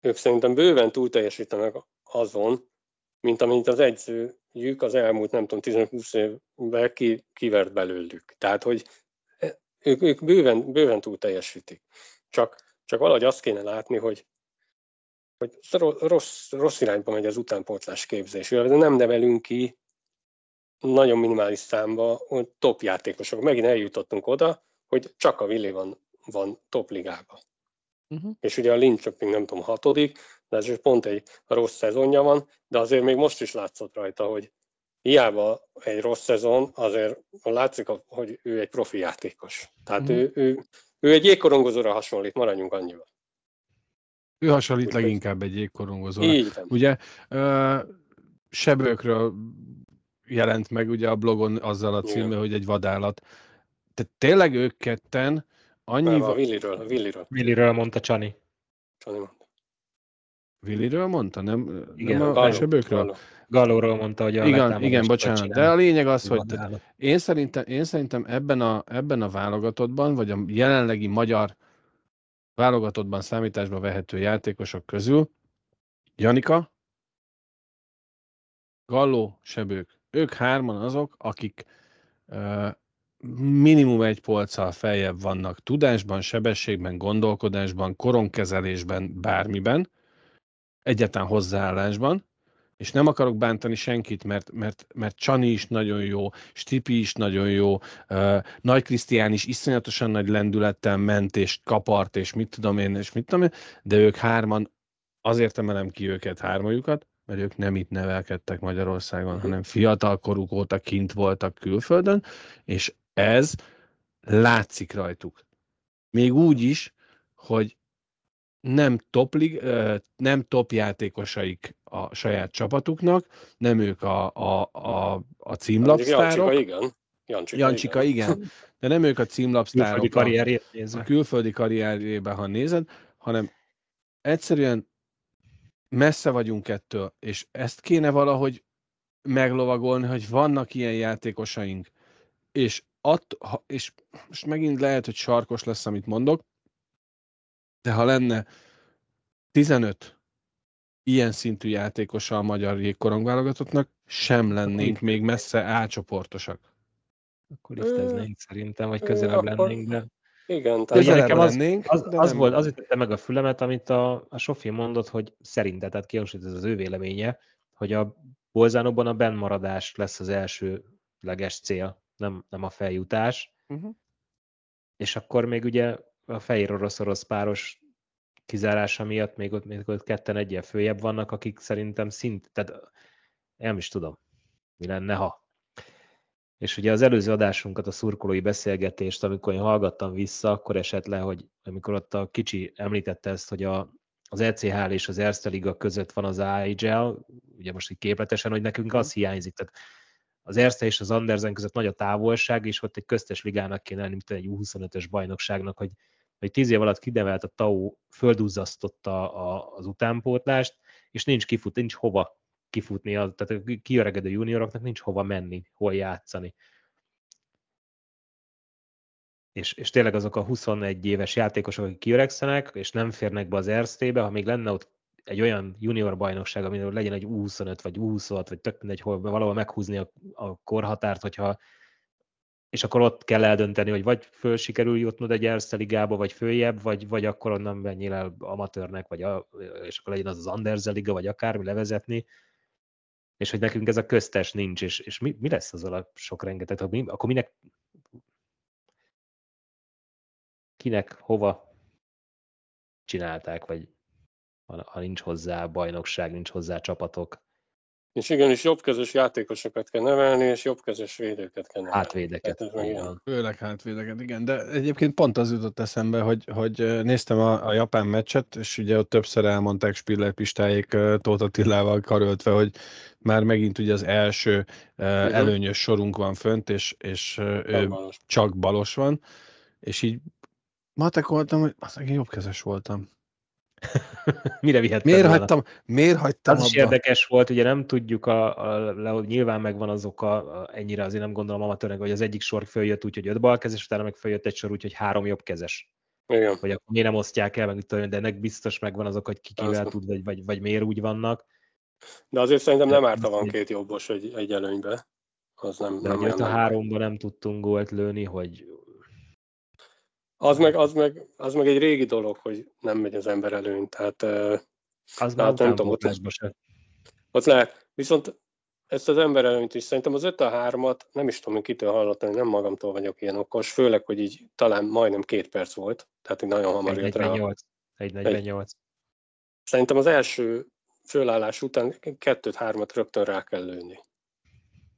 ők szerintem bőven túl teljesítenek azon, mint amint az edzőjük az elmúlt, nem tudom, 15-20 évvel ki, kivert belőlük. Tehát, hogy ők, ők bőven, bőven túl teljesítik. Csak, csak valahogy azt kéne látni, hogy, hogy rossz, rossz irányba megy az utánpótlás képzés. Nem nevelünk ki nagyon minimális számba top játékosok. Megint eljutottunk oda, hogy csak a Willi van, van top ligában. Uh-huh. És ugye a Linköping nem tudom, hatodik, ez pont egy rossz szezonja van, de azért még most is látszott rajta, hogy hiába egy rossz szezon, azért látszik, hogy ő egy profi játékos. Tehát uh-huh. ő, ő, ő egy jégkorongozóra hasonlít, maradjunk annyival. Ő hasonlít Úgy leginkább egy jégkorongozóra. Így van. Ugye uh, sebőkről jelent meg ugye a blogon azzal a címmel, hogy egy vadállat. Tehát tényleg ők ketten annyi... A Williről, a Williről. Williről mondta Csani. Csani mondta. Williről mondta, nem, igen, nem a elsőbőkről? Gallóról mondta, hogy a Igen, igen bocsánat. De a lényeg az, hogy én szerintem, én szerintem ebben, a, ebben a válogatottban, vagy a jelenlegi magyar válogatottban számításba vehető játékosok közül Janika, Galló, Sebők. Ők hárman azok, akik uh, minimum egy polccal feljebb vannak tudásban, sebességben, gondolkodásban, koronkezelésben, bármiben, egyetlen hozzáállásban, és nem akarok bántani senkit, mert, mert, mert Csani is nagyon jó, Stipi is nagyon jó, Nagy Krisztián is iszonyatosan nagy lendülettel ment, és kapart, és mit tudom én, és mit tudom én, de ők hárman, azért emelem ki őket, hármajukat, mert ők nem itt nevelkedtek Magyarországon, hanem fiatal koruk óta kint voltak külföldön, és ez látszik rajtuk. Még úgy is, hogy nem top, nem top játékosaik a saját csapatuknak, nem ők a, a, a, a címlapsztárok. Jancsika, igen. Jancsika, Jancsika igen. igen. De nem ők a címlapsztárok. Külföldi karrierjét nézve. A külföldi karrierjében, ha nézed, hanem egyszerűen messze vagyunk ettől, és ezt kéne valahogy meglovagolni, hogy vannak ilyen játékosaink, és, att, ha, és most megint lehet, hogy sarkos lesz, amit mondok, de ha lenne 15 ilyen szintű játékosa a magyar jégkorongválogatottnak, sem lennénk még messze átcsoportosak. Akkor lifteznénk szerintem, vagy közelebb lennénk, de... Igen, tehát nekem az, lennénk, az, az, volt, az ütötte meg a fülemet, amit a, a Sofi mondott, hogy szerinte, tehát kihangsúlyozza ez az ő véleménye, hogy a Bolzánóban a bennmaradás lesz az elsőleges cél, nem, nem a feljutás. Uh-huh. És akkor még ugye a fehér orosz-orosz páros kizárása miatt még ott, még ott ketten egyen följebb vannak, akik szerintem szint, tehát nem is tudom, mi lenne, ha. És ugye az előző adásunkat, a szurkolói beszélgetést, amikor én hallgattam vissza, akkor esett le, hogy amikor ott a kicsi említette ezt, hogy a, az ECHL és az Erste Liga között van az AHL, ugye most így képletesen, hogy nekünk az hiányzik. Tehát az Erste és az Andersen között nagy a távolság, és ott egy köztes ligának kéne lenni, mint egy U25-ös bajnokságnak, hogy, hogy tíz év alatt kidevelt a TAU földúzzasztotta az utánpótlást, és nincs kifut, nincs hova kifutni, tehát a kiöregedő junioroknak nincs hova menni, hol játszani. és, és tényleg azok a 21 éves játékosok, akik kiöregszenek, és nem férnek be az Erztébe, ha még lenne ott egy olyan junior bajnokság, amin legyen egy 25 vagy 26, vagy tök mindegy, hol valahol meghúzni a, a korhatárt, hogyha és akkor ott kell eldönteni, hogy vagy föl sikerül jutnod egy Erste ligába, vagy följebb, vagy, vagy akkor onnan menjél el amatőrnek, vagy a, és akkor legyen az az Anderze liga, vagy akármi levezetni, és hogy nekünk ez a köztes nincs, és, és mi, mi lesz azzal a sok rengeteg, akkor minek, kinek, hova csinálták, vagy ha nincs hozzá bajnokság, nincs hozzá csapatok. És igenis jobb közös játékosokat kell nevelni, és jobb közös védőket kell nevelni. Hátvédeket. Hát Főleg hátvédeket, igen. De egyébként pont az jutott eszembe, hogy, hogy néztem a, a japán meccset, és ugye ott többször elmondták Spiller Pistáék Tóth Attilával karöltve, hogy már megint ugye az első uh, előnyös sorunk van fönt, és, és uh, balos. csak balos van, és így matekoltam, hogy az jobbkezes voltam. (laughs) Mire vihettem miért volna? hagytam, miért hagytam Az abba? is érdekes volt, ugye nem tudjuk, a, a, a, nyilván megvan az oka, a, ennyire azért nem gondolom amatőrnek, hogy az egyik sor följött úgy, hogy öt balkezes, utána meg följött egy sor úgy, hogy három jobbkezes. Igen. Vagy akkor miért nem osztják el, meg tudom, de ennek biztos megvan azok, hogy ki kivel az tud, vagy, vagy, vagy miért úgy vannak. De azért szerintem nem árt, van két jobbos egy, egy előnybe. Az nem, de nem a háromban nem tudtunk gólt lőni, hogy az meg, az, meg, az meg egy régi dolog, hogy nem megy az ember előny. Tehát, az már nem tudom, ott, ott lehet. Viszont ezt az ember előnyt is szerintem az 5 a 3-at, nem is tudom, kitől hallottam, nem magamtól vagyok ilyen okos, főleg, hogy így talán majdnem két perc volt, tehát így nagyon hamar jött rá. 1.48. Szerintem az első fölállás után kettőt-hármat rögtön rá kell lőni.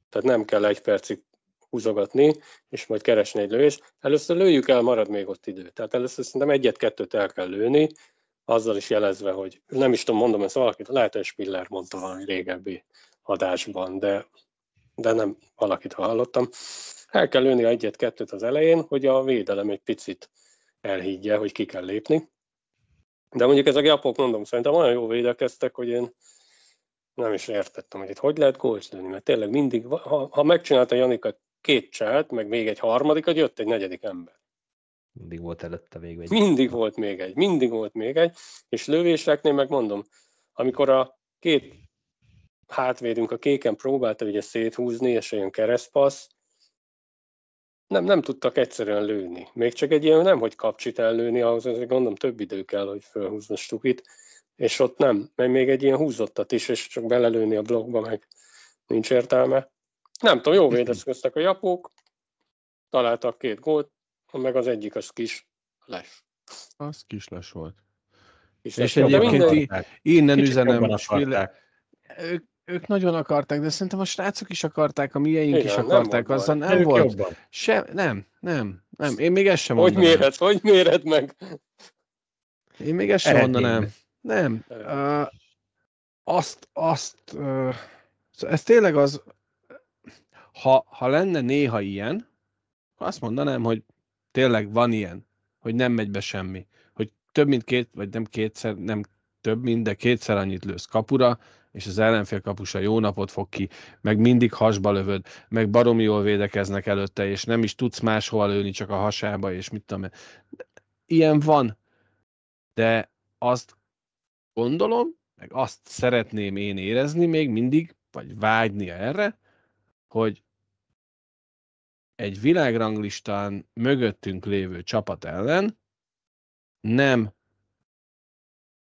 Tehát nem kell egy percig húzogatni, és majd keresni egy lövés. Először lőjük el, marad még ott idő. Tehát először szerintem egyet-kettőt el kell lőni, azzal is jelezve, hogy nem is tudom, mondom ezt valakit, lehet, hogy Spiller mondta valami régebbi adásban, de, de nem valakit hallottam. El kell lőni egyet-kettőt az elején, hogy a védelem egy picit elhiggye, hogy ki kell lépni. De mondjuk ezek a japok, mondom, szerintem olyan jó védekeztek, hogy én nem is értettem, hogy itt hogy lehet gólt lőni, mert tényleg mindig, ha, ha megcsinálta Janika két cselt, meg még egy harmadikat, jött egy negyedik ember. Mindig volt előtte még egy. Mindig volt még egy, mindig volt még egy, és lövéseknél megmondom, amikor a két hátvédünk a kéken próbálta ugye széthúzni, és olyan keresztpassz, nem, nem tudtak egyszerűen lőni. Még csak egy ilyen nem, hogy kapcsit ellőni, ahhoz azért gondolom több idő kell, hogy felhúzni stukit, és ott nem, mert még egy ilyen húzottat is, és csak belelőni a blokkba meg nincs értelme. Nem tudom, jó védezkeztek a japók, találtak két gólt, meg az egyik az kis les. Az kis les volt. Kis és egyébként minden... innen üzenem, ők, ők nagyon akarták, de szerintem a srácok is akarták, a mieink Igen, is akarták, nem azzal nem volt. Sem, nem, nem, nem. Én még ezt sem hogy mondanám. Hogy méred, hogy méred meg? Én még ezt sem mondanám. Nem. Uh, azt, azt, uh, ez tényleg az, ha, ha lenne néha ilyen, azt mondanám, hogy tényleg van ilyen, hogy nem megy be semmi. Hogy több mint két, vagy nem kétszer, nem több mint, de kétszer annyit lősz kapura, és az ellenfél kapusa jó napot fog ki, meg mindig hasba lövöd, meg baromi jól védekeznek előtte, és nem is tudsz máshova lőni, csak a hasába, és mit tudom Ilyen van, de azt gondolom, meg azt szeretném én érezni még mindig, vagy vágyni erre, hogy egy világranglistán mögöttünk lévő csapat ellen nem,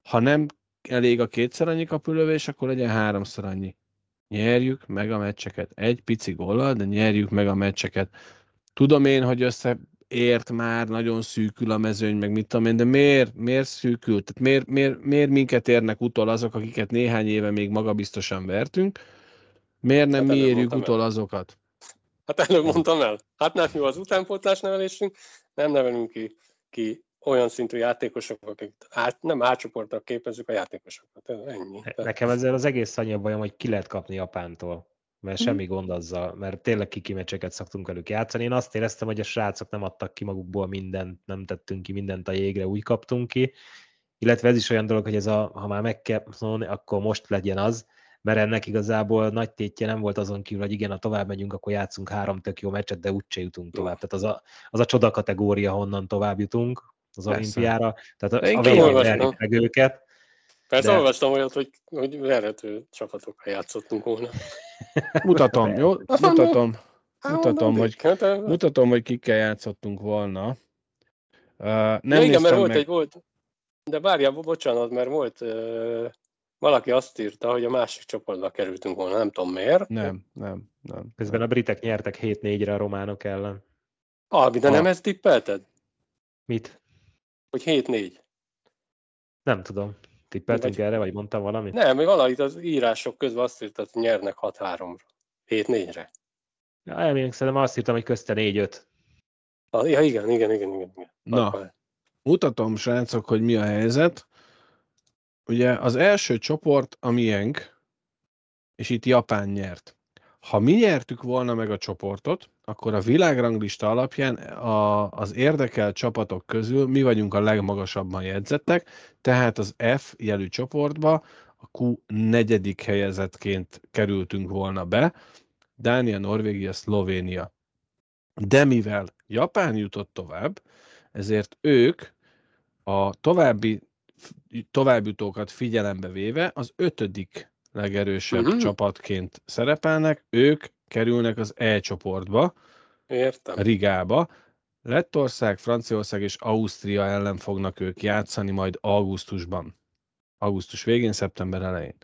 ha nem elég a kétszer annyi kapulövés, akkor legyen háromszor annyi. Nyerjük meg a meccseket. Egy pici gollal, de nyerjük meg a meccseket. Tudom én, hogy összeért már, nagyon szűkül a mezőny, meg mit tudom én, de miért, miért szűkül? Tehát miért, miért, miért minket érnek utol azok, akiket néhány éve még magabiztosan vertünk? Miért nem hát mi érjük utol azokat? Hát előbb mondtam el. Hát nem jó az utánpótlás nevelésünk, nem nevelünk ki, ki olyan szintű játékosok, akik át, nem átcsoportok képezzük a játékosokat. Ennyi. Nekem ezzel az egész annyi bajom, hogy ki lehet kapni Japántól. Mert hmm. semmi gond azzal, mert tényleg kiki meccseket szoktunk velük játszani. Én azt éreztem, hogy a srácok nem adtak ki magukból mindent, nem tettünk ki mindent a jégre, úgy kaptunk ki. Illetve ez is olyan dolog, hogy ez a, ha már meg kell szólni, akkor most legyen az, mert ennek igazából nagy tétje nem volt azon kívül, hogy igen, ha tovább megyünk, akkor játszunk három tök jó meccset, de úgyse jutunk tovább. Tehát az a, az a csoda kategória, honnan tovább jutunk az Persze. olimpiára. Tehát a, Én a végén meg őket. Persze De- olvastam olyat, hogy, hogy verhető csapatokkal játszottunk volna. (laughs) Mutatom, jó? Mutatom, mutatom, hogy, Hát, hát, mutatom, hogy kikkel játszottunk volna. Uh, nem ja, igen, mert néztem volt meg. egy volt, de várjál, bo- bocsánat, mert volt, uh, valaki azt írta, hogy a másik csoportba kerültünk volna, nem tudom miért. Nem, nem, nem. Közben a britek nyertek 7-4-re a románok ellen. Albi, de Ha. nem ezt tippelted? Mit? Hogy 7-4. Nem tudom. Tippeltünk Vagy- erre, vagy mondtam valamit? Nem, még valahit az írások közben azt írtad, hogy nyernek 6-3-ra. 7-4-re. Ja, elmélyek szerintem azt írtam, hogy közte 4-5. Ah, Ja, igen, igen, igen, igen. igen. Na, Akkor- mutatom, srácok, hogy mi a helyzet. Ugye az első csoport a miénk, és itt Japán nyert. Ha mi nyertük volna meg a csoportot, akkor a világranglista alapján a, az érdekelt csapatok közül mi vagyunk a legmagasabban jegyzettek, tehát az F jelű csoportba a Q negyedik helyezettként kerültünk volna be, Dánia, Norvégia, Szlovénia. De mivel Japán jutott tovább, ezért ők a további továbbjutókat figyelembe véve az ötödik legerősebb Mhm. csapatként szerepelnek, ők kerülnek az E csoportba, Értem. Rigába. Lettország, Franciaország és Ausztria ellen fognak ők játszani majd augusztusban. Augusztus végén, szeptember elején.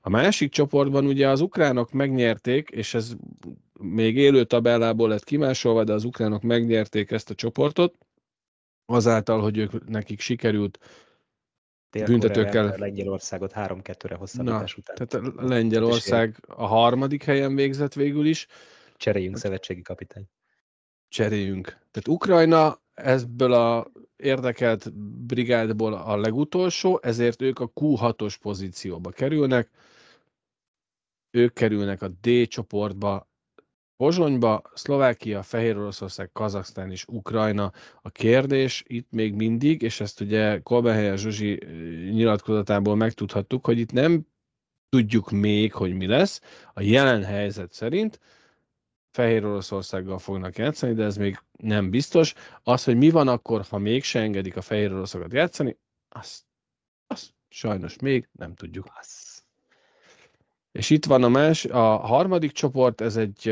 A másik csoportban ugye az ukránok megnyerték, és ez még élő tabellából lett kimásolva, de az ukránok megnyerték ezt a csoportot, azáltal, hogy ők nekik sikerült Büntetőkkel. Lengyelországot 3-2-re hosszabbítás után. Tehát a Lengyelország a harmadik helyen végzett végül is, Cseréljünk szövetségi kapitány. cseréljünk. Tehát Ukrajna ebből a érdekelt brigádból a legutolsó, ezért ők a Q6-os pozícióba kerülnek. Ők kerülnek a D csoportba, Pozsonyba, Szlovákia, Fehér Oroszország, Kazaksztán és Ukrajna. A kérdés itt még mindig, és ezt ugye Kolbenhelyen Zsuzsi nyilatkozatából megtudhattuk, hogy itt nem tudjuk még, hogy mi lesz. A jelen helyzet szerint Fehér Oroszországgal fognak játszani, de ez még nem biztos. Az, hogy mi van akkor, ha mégse engedik a Fehér Oroszokat játszani, azt, azt sajnos még nem tudjuk. Passz. És itt van a más, a harmadik csoport, ez egy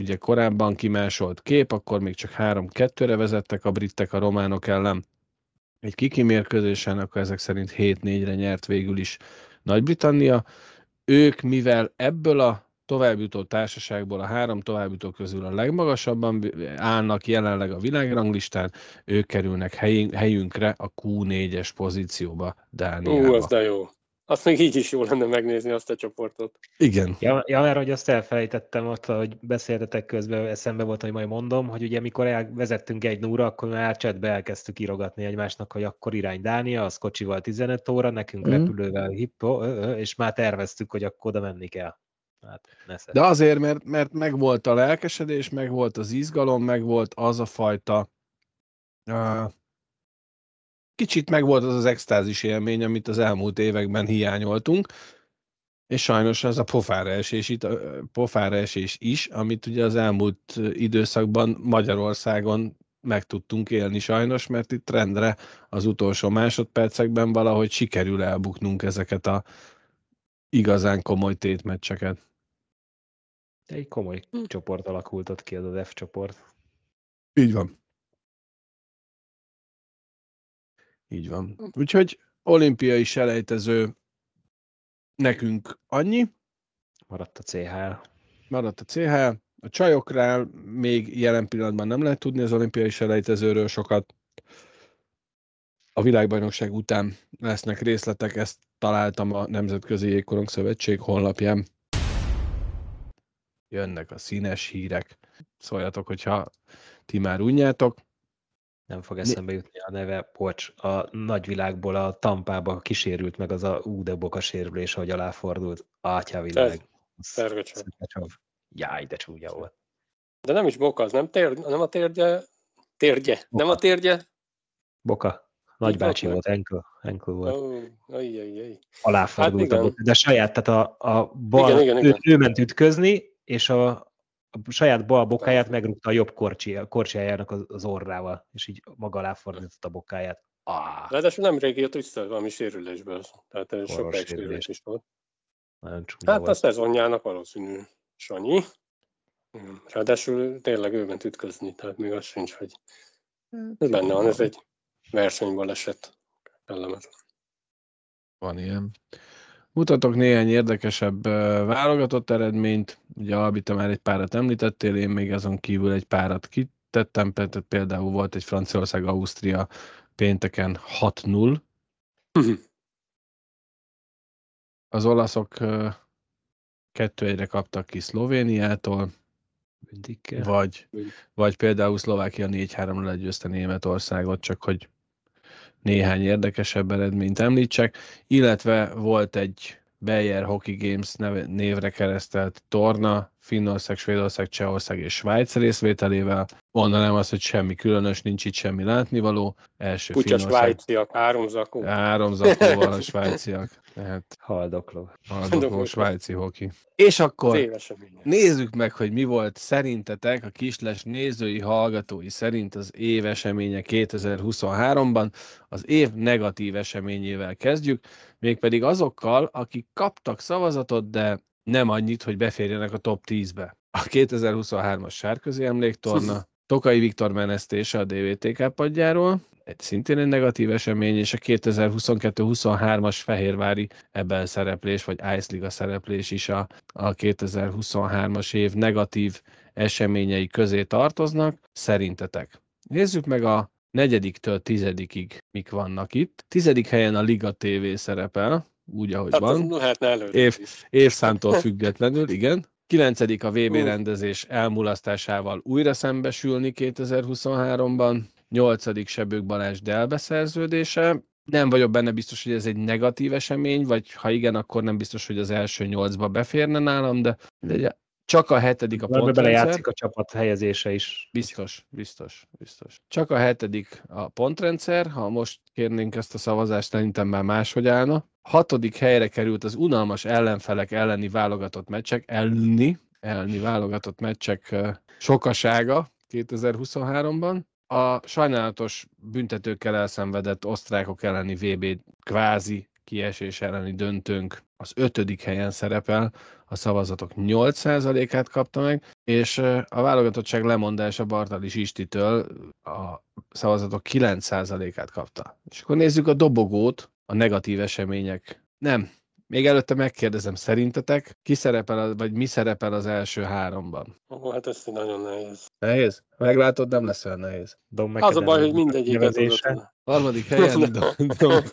ugye korábban kimásolt kép, akkor még csak 3-2-re vezettek a britek a románok ellen. Egy kiki mérkőzésen, akkor ezek szerint 7-4-re nyert végül is Nagy-Britannia. Ők, mivel ebből a továbbjutó társaságból a három továbbjutó közül a legmagasabban állnak jelenleg a világranglistán, ők kerülnek helyünk, helyünkre a Q4-es pozícióba Dániába. Ú, az de jó. Azt még így is jó lenne megnézni azt a csoportot. Igen. Ja, ja, mert hogy azt elfelejtettem ott, hogy beszéltetek közben, eszembe volt, hogy majd mondom, hogy ugye mikor elvezettünk egy núra, akkor már chatbe elkezdtük írogatni egymásnak, hogy akkor irány Dánia, az kocsival 15 óra, nekünk Mhm. repülővel hippo, ö, ö, és már terveztük, hogy akkor oda menni kell. Hát, nesze. De azért, mert, mert megvolt a lelkesedés, megvolt az izgalom, megvolt az a fajta uh, kicsit megvolt az az extázis élmény, amit az elmúlt években hiányoltunk, és sajnos az a pofára esés, itt, pofára esés is, amit ugye az elmúlt időszakban Magyarországon meg tudtunk élni sajnos, mert itt rendre az utolsó másodpercekben valahogy sikerül elbuknunk ezeket a igazán komoly tétmeccseket. Egy komoly Hm. csoport alakult ott ki, az az F csoport. Így van. Így van. Úgyhogy olimpiai selejtező nekünk annyi, Maradt a CHL. maradt a CHL. A csajoknál még jelen pillanatban nem lehet tudni az olimpiai selejtezőről sokat. A világbajnokság után lesznek részletek, ezt találtam a Nemzetközi Jégkorong Szövetség honlapján. Jönnek a színes hírek. Szóljatok, hogyha ti már unjátok. Nem fog eszembe jutni a neve, bocs, a nagyvilágból a tampába kísérült meg az a ú, de boka sérülés, ahogy aláfordult. Átyavilág. Szergecsev. Jaj, de csúnya volt. De nem is boka, az nem, tér, nem a térdje, térdje, nem a térdje, Boka. Nagybácsi volt, Enkel, Enkel volt. Ó, ajjajjaj. Aláfordult Hát a igen. bot, de saját, tehát a, a bal, Igen, igen, ő, igen. ő ment ütközni, és a, a saját bal bokáját megrúgta a jobb korcsi, a korcsiájának az, orrával, és így maga alá fordította a bokáját. Ah, Ráadásul nemrég jött vissza valami sérülésből, tehát ez Horror sokáig sérülés. is volt. nagyon csúnya Hát a volt. szezonjának valószínű Sanyi. Ráadásul tényleg ő ment ütközni, tehát még az sincs, hogy ez benne van, ez egy versenybaleset. Kellemetlen. Van ilyen. Mutatok néhány érdekesebb válogatott eredményt. Ugye Albi, te már egy párat említettél, én még azon kívül egy párat kitettem, tehát például volt egy Franciaország-Ausztria pénteken 6-0. Az olaszok 2-1-re kaptak ki Szlovéniától, vagy, vagy például Szlovákia 4-3-ra legyőzte Németországot, csak hogy néhány érdekesebb eredményt említsek, illetve volt egy Bayer Hockey Games névre keresztelt torna, Finnország, Svédország, Csehország és Svájc részvételével. Mondanám azt, hogy semmi különös, nincs itt semmi látnivaló. Első Kutya Finnország svájciak, háromzakó. három zakóval a (laughs) svájciak. Tehát Haldokló. haldokló svájci hoki. És akkor. Nézzük meg, hogy mi volt szerintetek a kisles nézői, hallgatói szerint az év eseménye 2023-ban. Az év negatív eseményével kezdjük, mégpedig azokkal, akik kaptak szavazatot, de nem annyit, hogy beférjenek a top 10-be. A 2023-as Sárközi emléktorna, (laughs) Tokai Viktor menesztése a DVTK padjáról, egy szintén egy negatív esemény, és a 2022-23-as Fehérvári ebben szereplés, vagy Ice Liga szereplés is a, a 2023-as év negatív eseményei közé tartoznak. Szerintetek? Nézzük meg a negyediktől tizedikig mik vannak itt. Tizedik helyen a Liga TV szerepel, úgy, ahogy Hát van előre Év- évszámtól függetlenül, igen. 9. a VB rendezés elmulasztásával újra szembesülni 2023-ban. 8. Sebők Balázs Dell beszerződése. Nem vagyok benne biztos, hogy ez egy negatív esemény, vagy ha igen, akkor nem biztos, hogy az első nyolcba beférne nálam, de, de csak a hetedik a pontrendszer. belejátszik a csapat helyezése is. Biztos, biztos, biztos. Csak a hetedik a pontrendszer, ha most kérnénk ezt a szavazást, szerintem már máshogy állna. Hatodik helyre került az unalmas ellenfelek elleni válogatott meccsek, elleni, elleni válogatott meccsek sokasága 2023-ban. A sajnálatos büntetőkkel elszenvedett osztrákok elleni VB kvázi kiesés elleni döntőnk az ötödik helyen szerepel, a szavazatok 8%-át kapta meg, és a válogatottság lemondása Bartalis Istitől a szavazatok 9%-át kapta. És akkor nézzük a dobogót, a negatív események. Nem, még előtte megkérdezem, szerintetek ki szerepel, vagy mi szerepel az első háromban? Ó, hát ez nagyon nehéz. Nehéz? Meglátod, nem lesz olyan nehéz. Dom Az a baj, hogy McAdam mindegyiket nevezése. Harmadik helyen (laughs) Dom- Dom.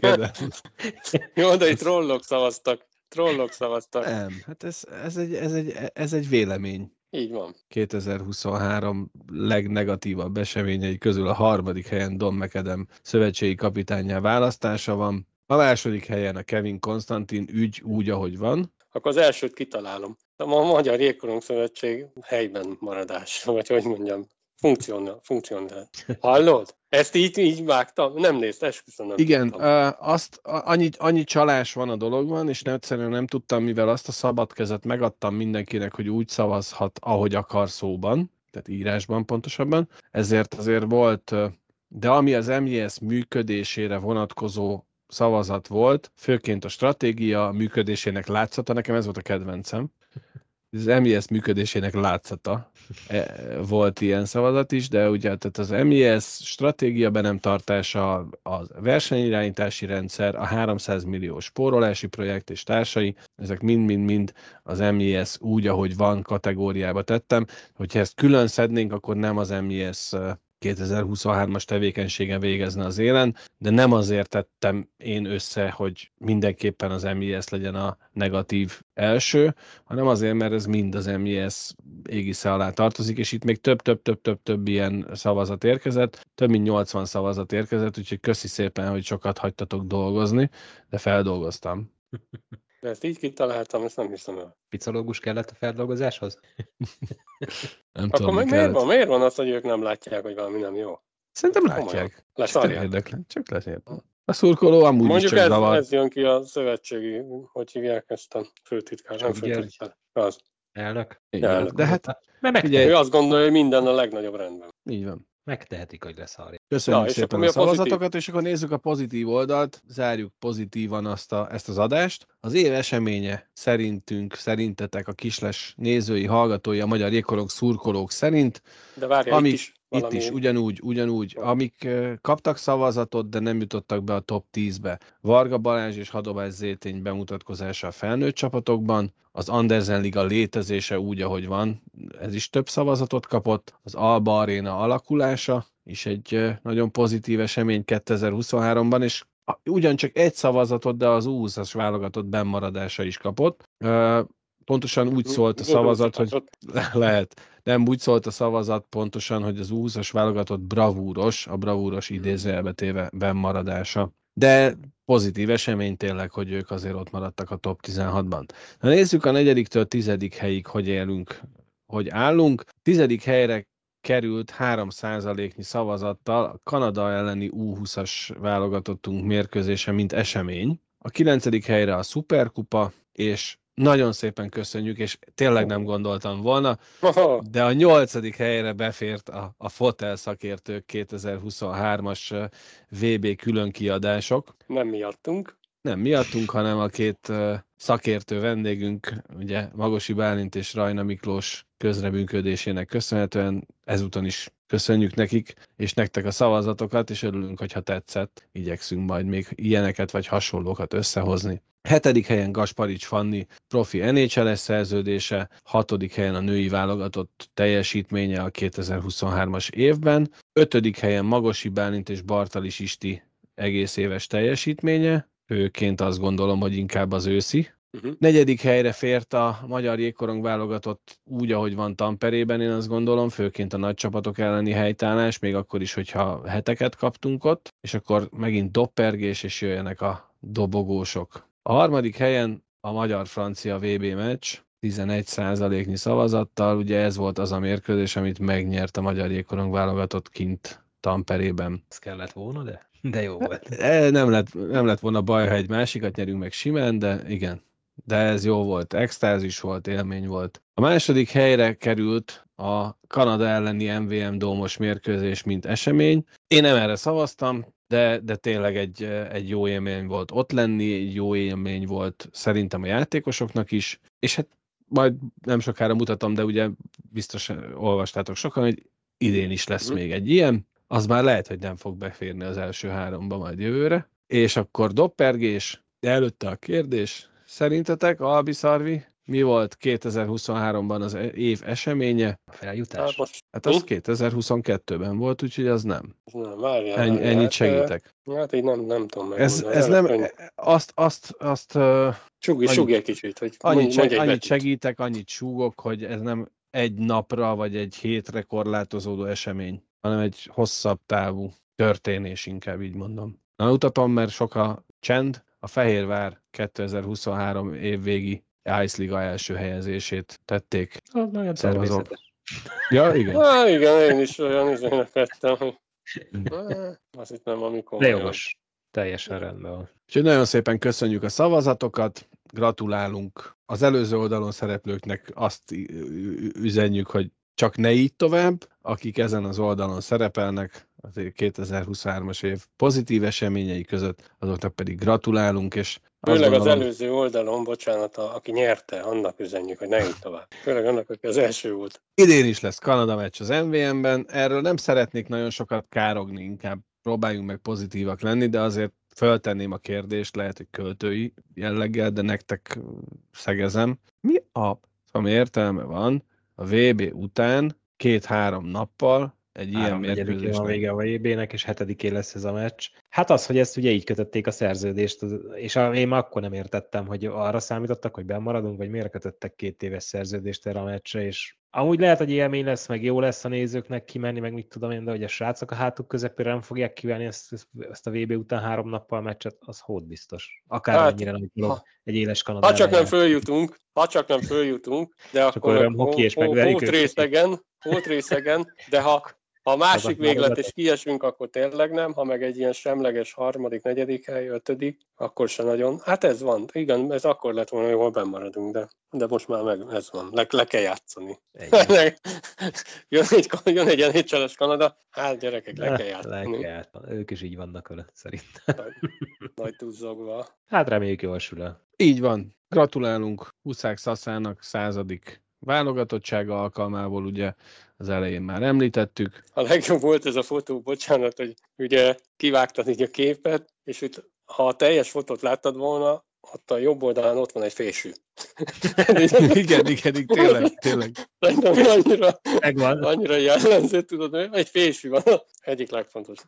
Jó, de itt trollok szavaztak. Trollok szavaztak. Nem, hát ez, ez, egy, ez, egy, ez egy vélemény. Így van. 2023 legnegatívabb eseményei közül a harmadik helyen Don McAdam szövetségi kapitányá választása van. A második helyen a Kevin Konstantin ügy úgy, ahogy van. Akkor az elsőt kitalálom. A Magyar Jégkorong Szövetség helyben maradás, vagy hogy mondjam, funkcionál. funkcionál. Hallod? Ezt így, így vágtam? Nem nézd, esküszöm nem Igen, tudtam. azt, annyi, annyi csalás van a dologban, és nem, egyszerűen nem tudtam, mivel azt a szabad kezet megadtam mindenkinek, hogy úgy szavazhat, ahogy akar szóban, tehát írásban pontosabban, ezért azért volt, de ami az MJS működésére vonatkozó szavazat volt, főként a stratégia működésének látszata, nekem ez volt a kedvencem, az MIS működésének látszata e, volt ilyen szavazat is, de ugye tehát az MIS stratégia be nem tartása, a versenyirányítási rendszer, a 300 millió spórolási projekt és társai, ezek mind-mind-mind az MIS úgy, ahogy van kategóriába tettem. Hogyha ezt külön szednénk, akkor nem az MIS 2023-as tevékenységen végezne az élen, de nem azért tettem én össze, hogy mindenképpen az MIS legyen a negatív első, hanem azért, mert ez mind az MIS égisze alá tartozik, és itt még több-több-több-több ilyen szavazat érkezett, több mint 80 szavazat érkezett, úgyhogy köszi szépen, hogy sokat hagytatok dolgozni, de feldolgoztam. (laughs) De ezt így kitaláltam, ezt nem hiszem el. Picológus kellett a feldolgozáshoz? (laughs) Nem Akkor tudom, miért van, miért van az, hogy ők nem látják, hogy valami nem jó? Szerintem látják. Csak Leszarják. érdeklen. Csak lesz érdeklen. A szurkoló amúgy Mondjuk is csak ez, zavar. ez jön ki a szövetségi, hogy hívják ezt a főtitkár, nem főtitkár. Az. Elnök. Igen. elnök. De hát Mert meg. Ő azt gondolja, hogy minden a legnagyobb rendben. így van. Megtehetik, hogy leszarják. Köszönjük Na, szépen a a szavazatokat, és akkor nézzük a pozitív oldalt, zárjuk pozitívan azt a, ezt az adást. Az év eseménye szerintünk, szerintetek a kisles nézői, hallgatói, a magyar jégkorong szurkolók szerint De várjál, Amik itt is Itt valami... is ugyanúgy, ugyanúgy. Amik kaptak szavazatot, de nem jutottak be a top 10-be. Varga Balázs és Hadobás Zétény bemutatkozása a felnőtt csapatokban, az Andersen Liga létezése úgy, ahogy van, ez is több szavazatot kapott, az Alba Arena alakulása is egy nagyon pozitív esemény 2023-ban, és ugyancsak egy szavazatot, de az U20-as válogatott bennmaradása is kapott. Pontosan úgy szólt a szavazat, hogy le- (laughs) lehet. Nem úgy szólt a szavazat pontosan, hogy az úszas válogatott bravúros, a bravúros idézőjelbe téve bennmaradása. De pozitív esemény tényleg, hogy ők azért ott maradtak a top 16-ban. Na nézzük a negyediktől tizedik helyig, hogy élünk, hogy állunk. Tizedik helyre került 3%-nyi szavazattal a Kanada elleni U20-as válogatottunk mérkőzése, mint esemény. A kilencedik helyre a Superkupa, és nagyon szépen köszönjük, és tényleg nem gondoltam volna, de a nyolcadik helyre befért a, a Fotel szakértők 2023-as ö, VB külön kiadások. Nem miattunk. Nem miattunk, hanem a két szakértő vendégünk, ugye Magosi Bálint és Rajna Miklós közreműködésének köszönhetően ezúton is köszönjük nekik, és nektek a szavazatokat, és örülünk, hogyha tetszett. Igyekszünk majd még ilyeneket vagy hasonlókat összehozni. Hetedik helyen Gasparics Fanni profi NHL-es szerződése, hatodik helyen a női válogatott teljesítménye a 2023-as évben, ötödik helyen Magosi Bálint és Bartalis Isti egész éves teljesítménye, főként azt gondolom, hogy inkább az őszi. Uh-huh. Negyedik helyre fért a magyar jégkorong válogatott úgy, ahogy van Tamperében, én azt gondolom, főként a nagy csapatok elleni helytállás, még akkor is, hogyha heteket kaptunk ott, és akkor megint doppergés, és jöjjenek a dobogósok. A harmadik helyen a magyar-francia VB meccs, 11%-nyi szavazattal, ugye ez volt az a mérkőzés, amit megnyert a magyar jégkorong válogatott kint Tamperében. Ez kellett volna, de, de jó volt. (laughs) E, Nem lett, nem lett volna baj, ha egy másikat nyerünk meg simán, de igen. De ez jó volt, extázis volt, élmény volt. A második helyre került a Kanada elleni MVM dómos mérkőzés, mint esemény. Én nem erre szavaztam, de, de tényleg egy, egy jó élmény volt ott lenni, egy jó élmény volt szerintem a játékosoknak is, és hát majd nem sokára mutatom, de ugye biztos olvastátok sokan, hogy idén is lesz még egy ilyen, az már lehet, hogy nem fog beférni az első háromba majd jövőre. És akkor doppergés, de előtte a kérdés, szerintetek Albi Szarvi, mi volt 2023-ban az e- év eseménye? A Hát feljutás. most Hát az Mi? 2022-ben volt, úgyhogy az nem. nem, várjál. Ennyi, várjál. ennyit Hát, segítek. Hát így nem, nem tudom meg. Ez, ez nem, azt, azt, azt annyit- csugj egy kicsit, hogy annyit, mondj, mondj egy annyit segítek, annyit súgok, hogy ez nem egy napra vagy egy hétre korlátozódó esemény, hanem egy hosszabb távú történés, inkább így mondom. Na, mutatom, mert sok a csend. A Fehérvár 2023 évvégi Ice Liga első helyezését tették. Az nagyon természetes. Ja, igen. Há, igen, én is olyan izének vettem, hogy azt itt nem amikor. De jogos. Teljesen rendben van. Úgyhogy nagyon szépen köszönjük a szavazatokat, gratulálunk az előző oldalon szereplőknek, azt üzenjük, hogy csak ne így tovább, akik ezen az oldalon szerepelnek, azért 2023-as év pozitív eseményei között, azoknak pedig gratulálunk, és Főleg az előző oldalon, bocsánat, aki nyerte, annak üzenjük, hogy ne így tovább. Főleg annak, aki az első volt. idén is lesz Kanada meccs az MVM-ben, erről nem szeretnék nagyon sokat károgni, inkább próbáljunk meg pozitívak lenni, de azért föltenném a kérdést, lehet, hogy költői jelleggel, de nektek szegezem. Mi a ami értelme van a VB után két-három nappal egy ilyen negyedikén van mérkőzésnek? vége a VB-nek, és hetedikén lesz ez a meccs. Hát az, hogy ezt ugye így kötötték a szerződést, és én már akkor nem értettem, hogy arra számítottak, hogy bemaradunk, vagy miért kötöttek két éves szerződést erre a meccsre, és amúgy lehet, hogy élmény lesz, meg jó lesz a nézőknek kimenni, meg mit tudom én, de hogy a srácok a hátuk közepére nem fogják kívánni ezt, ezt- a VB után három nappal a meccset, az hód biztos. Akármennyire Hát, nagy dolog egy éles Kanada Ha csak nem följutunk, ha csak nem följutunk, de akkor olyan hoki és őket. részegen, részegen, de ha, Ha a másik véglet és kiesünk, akkor tényleg nem, ha meg egy ilyen semleges harmadik, negyedik hely, ötödik, akkor se nagyon. Hát ez van, igen, ez akkor lett volna, jól bennmaradunk, de, de most már meg ez van, le, le kell játszani. (laughs) Jön egy, jön egy nhl Kanada, hát gyerekek, le kell Le játszani. kell játszani. Ők is így vannak vele, szerintem. Nagy, nagy tuzzogva. Hát reméljük jól sül. Így van. Gratulálunk Huszák Szaszának századik válogatottsága alkalmából, ugye az elején már említettük. A legjobb volt ez a fotó, bocsánat, hogy ugye kivágtad így a képet, és itt, ha a teljes fotót láttad volna, ott a jobb oldalán ott van egy fésű. (laughs) igen, igen, igen, tényleg, tényleg. Szerintem annyira, Megvan. annyira jellemző, tudod, hogy egy fésű van, egyik legfontosabb.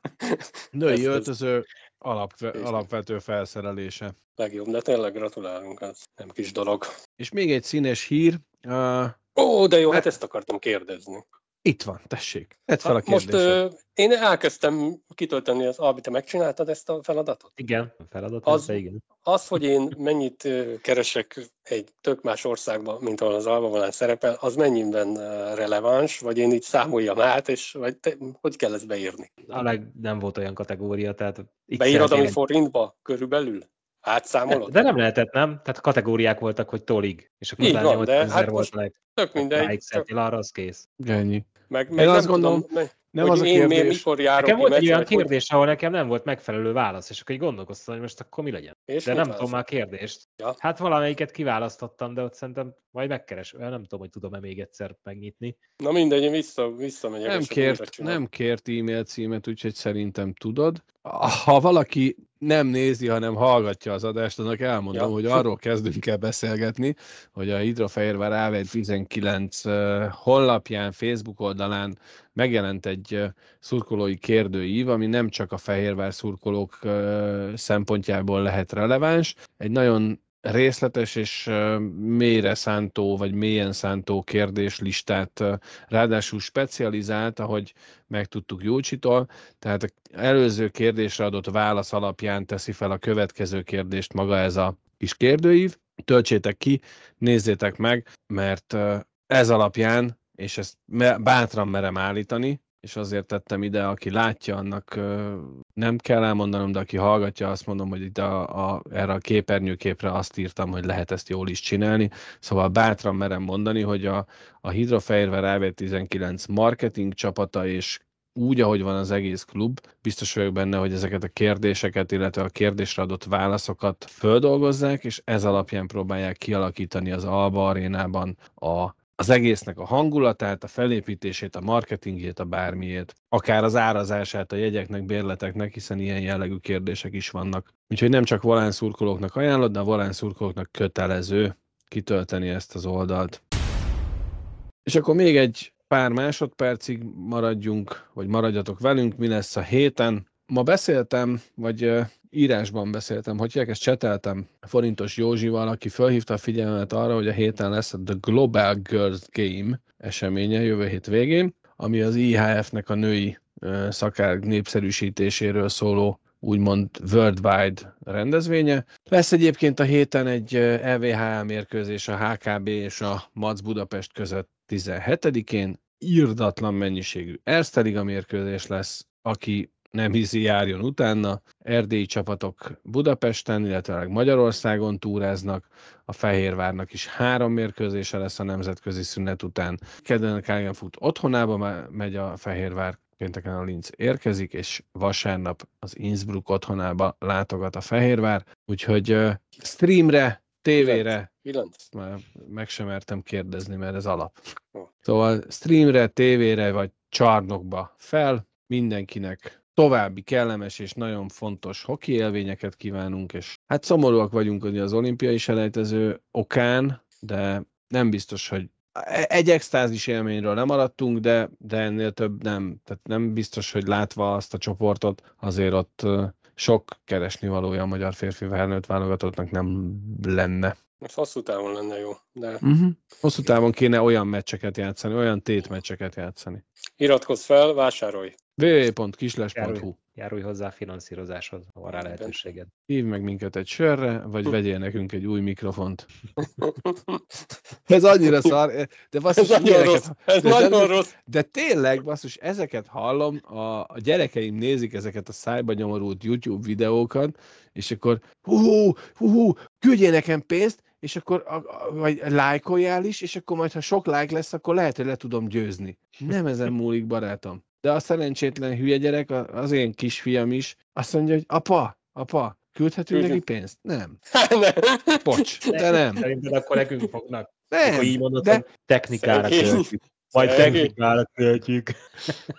Női Ez- ez- öltöző alapve, alapvető felszerelése. Legjobb, de tényleg gratulálunk, az nem kis dolog. És még egy színes hír. Uh, Ó, de jó, hát ezt akartam kérdezni. itt van, tessék. Tedd fel a Hát most ö, én elkezdtem kitölteni az Albi, te megcsináltad ezt a feladatot? Igen, feladat, Az- az... igen. Az, hogy én mennyit keresek egy tök más országban, mint ahol az Alba volán szerepel, az mennyiben releváns, vagy én így számoljam át, és vagy te, hogy kell ezt beírni? A leg nem volt olyan kategória, tehát... Beírod, ami forintba körülbelül? Átszámolod? De nem lehetett, nem? Tehát kategóriák voltak, hogy tolig. És akkor Így utána van, de 8000 hát volt leg... Tök mindegy. x arra az kész. Ennyi. Meg, meg azt nem gondolom, tudom, meg, Nem hogy az a én miért, kérdés. mikor járok Nekem volt egy olyan hogy- kérdés, ahol nekem nem volt megfelelő válasz, és akkor így gondolkoztam, hogy most akkor mi legyen. És De nem tudom válaszol? már kérdést. Ja. Hát valamelyiket kiválasztottam, de ott szerintem majd megkeres. Olyan nem tudom, hogy tudom-e még egyszer megnyitni. Na mindegy, én vissza, visszamegyek. Nem kért, nem kért e-mail címet, úgyhogy szerintem tudod. Ha valaki nem nézi, hanem hallgatja az adást, annak elmondom, Ja. hogy arról kezdünk el beszélgetni, hogy a Hidrofehérvár AV 19 eh, honlapján, Facebook oldalán megjelent egy szurkolói kérdőív, ami nem csak a Fehérvár szurkolók szempontjából lehet releváns. Egy nagyon részletes és mélyre szántó, vagy mélyen szántó kérdéslistát ráadásul specializált, ahogy megtudtuk Jócsitól, tehát előző kérdésre adott válasz alapján teszi fel a következő kérdést maga ez a kis kérdőív. Töltsétek ki, nézzétek meg, mert ez alapján, és ezt bátran merem állítani, és azért tettem ide, aki látja, annak nem kell elmondanom, de aki hallgatja, azt mondom, hogy itt a, a, erre a képernyőképre azt írtam, hogy lehet ezt jól is csinálni. Szóval bátran merem mondani, hogy a, a Hidrofehérvár AV19 marketing csapata és úgy, ahogy van az egész klub, biztos vagyok benne, hogy ezeket a kérdéseket, illetve a kérdésre adott válaszokat földolgozzák, és ez alapján próbálják kialakítani az Alba arénában a, az egésznek a hangulatát, a felépítését, a marketingjét, a bármiét, akár az árazását a jegyeknek, bérleteknek, hiszen ilyen jellegű kérdések is vannak. Úgyhogy nem csak volán szurkolóknak ajánlod, de a volán szurkolóknak kötelező kitölteni ezt az oldalt. És akkor még egy pár másodpercig maradjunk, vagy maradjatok velünk, mi lesz a héten. Ma beszéltem, vagy írásban beszéltem, hogy ezt cseteltem Forintos Józsival, aki felhívta a figyelmet arra, hogy a héten lesz a The Global Girls Game eseménye jövő hét végén, ami az IHF-nek a női ö, szakák népszerűsítéséről szóló úgymond worldwide rendezvénye. Lesz egyébként a héten egy EVHL mérkőzés a HKB és a Mac Budapest között 17-én. Írdatlan mennyiségű Erzteliga mérkőzés lesz, aki nem hiszi, járjon utána. Erdélyi csapatok Budapesten, illetve Magyarországon túráznak. A Fehérvárnak is három mérkőzése lesz a nemzetközi szünet után. Kedden a Klagenfurt otthonába me- megy a Fehérvár, pénteken a Linz érkezik, és vasárnap az Innsbruck otthonába látogat a Fehérvár. Úgyhogy uh, streamre, tévére, ezt már meg sem mertem kérdezni, mert ez alap. Szóval streamre, tévére vagy csarnokba fel, mindenkinek további kellemes és nagyon fontos hoki élményeket kívánunk, és hát szomorúak vagyunk hogy az olimpiai selejtező okán, de nem biztos, hogy egy extázis élményről nem maradtunk, de, de ennél több nem. Tehát nem biztos, hogy látva azt a csoportot, azért ott sok keresni valója a magyar férfi felnőtt válogatottnak nem lenne. Ez hosszú távon lenne jó, de Uh-huh. Hosszú távon kéne olyan meccseket játszani, olyan tétmeccseket játszani. iratkozz fel, vásárolj. www.kisles.hu járulj hozzá a finanszírozáshoz, ha van rá lehetőséged. Hívj meg minket egy sörre, vagy vegyél nekünk egy új mikrofont. (laughs) Ez annyira szar, de basszus, Ez nagyon rossz. Ez de nagyon nem- rossz. De tényleg, basszus, ezeket hallom, a, a gyerekeim nézik ezeket a szájba nyomorult YouTube videókat, és akkor hú, hú, hú küldjél nekem pénzt, és akkor, a, a, vagy lájkoljál is, és akkor majd, ha sok lájk lesz, akkor lehet, hogy le tudom győzni. Nem ezen múlik, barátom. De a szerencsétlen hülye gyerek, az én kisfiam is, azt mondja, hogy apa, apa, küldhetünk neki pénzt? Nem. Hát nem. Pocs, de nem. Szerinted akkor nekünk fognak. Nem, Akkor így mondod, de- technikára költjük. Majd technikára költjük.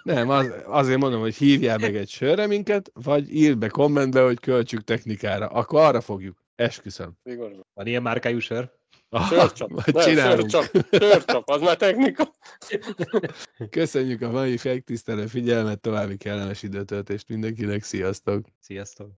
Nem, az, azért mondom, hogy hívjál meg egy sörre minket, vagy írd be kommentbe, hogy költsük technikára. Akkor arra fogjuk. Esküszöm. Szigorúan. Van ilyen márkájú sör? Sörcsap. Majd Nem, csinálunk. sörcsap. Sörcsap, az már technika. Köszönjük a mai megtisztelő figyelmet, további kellemes időtöltést mindenkinek, sziasztok! Sziasztok!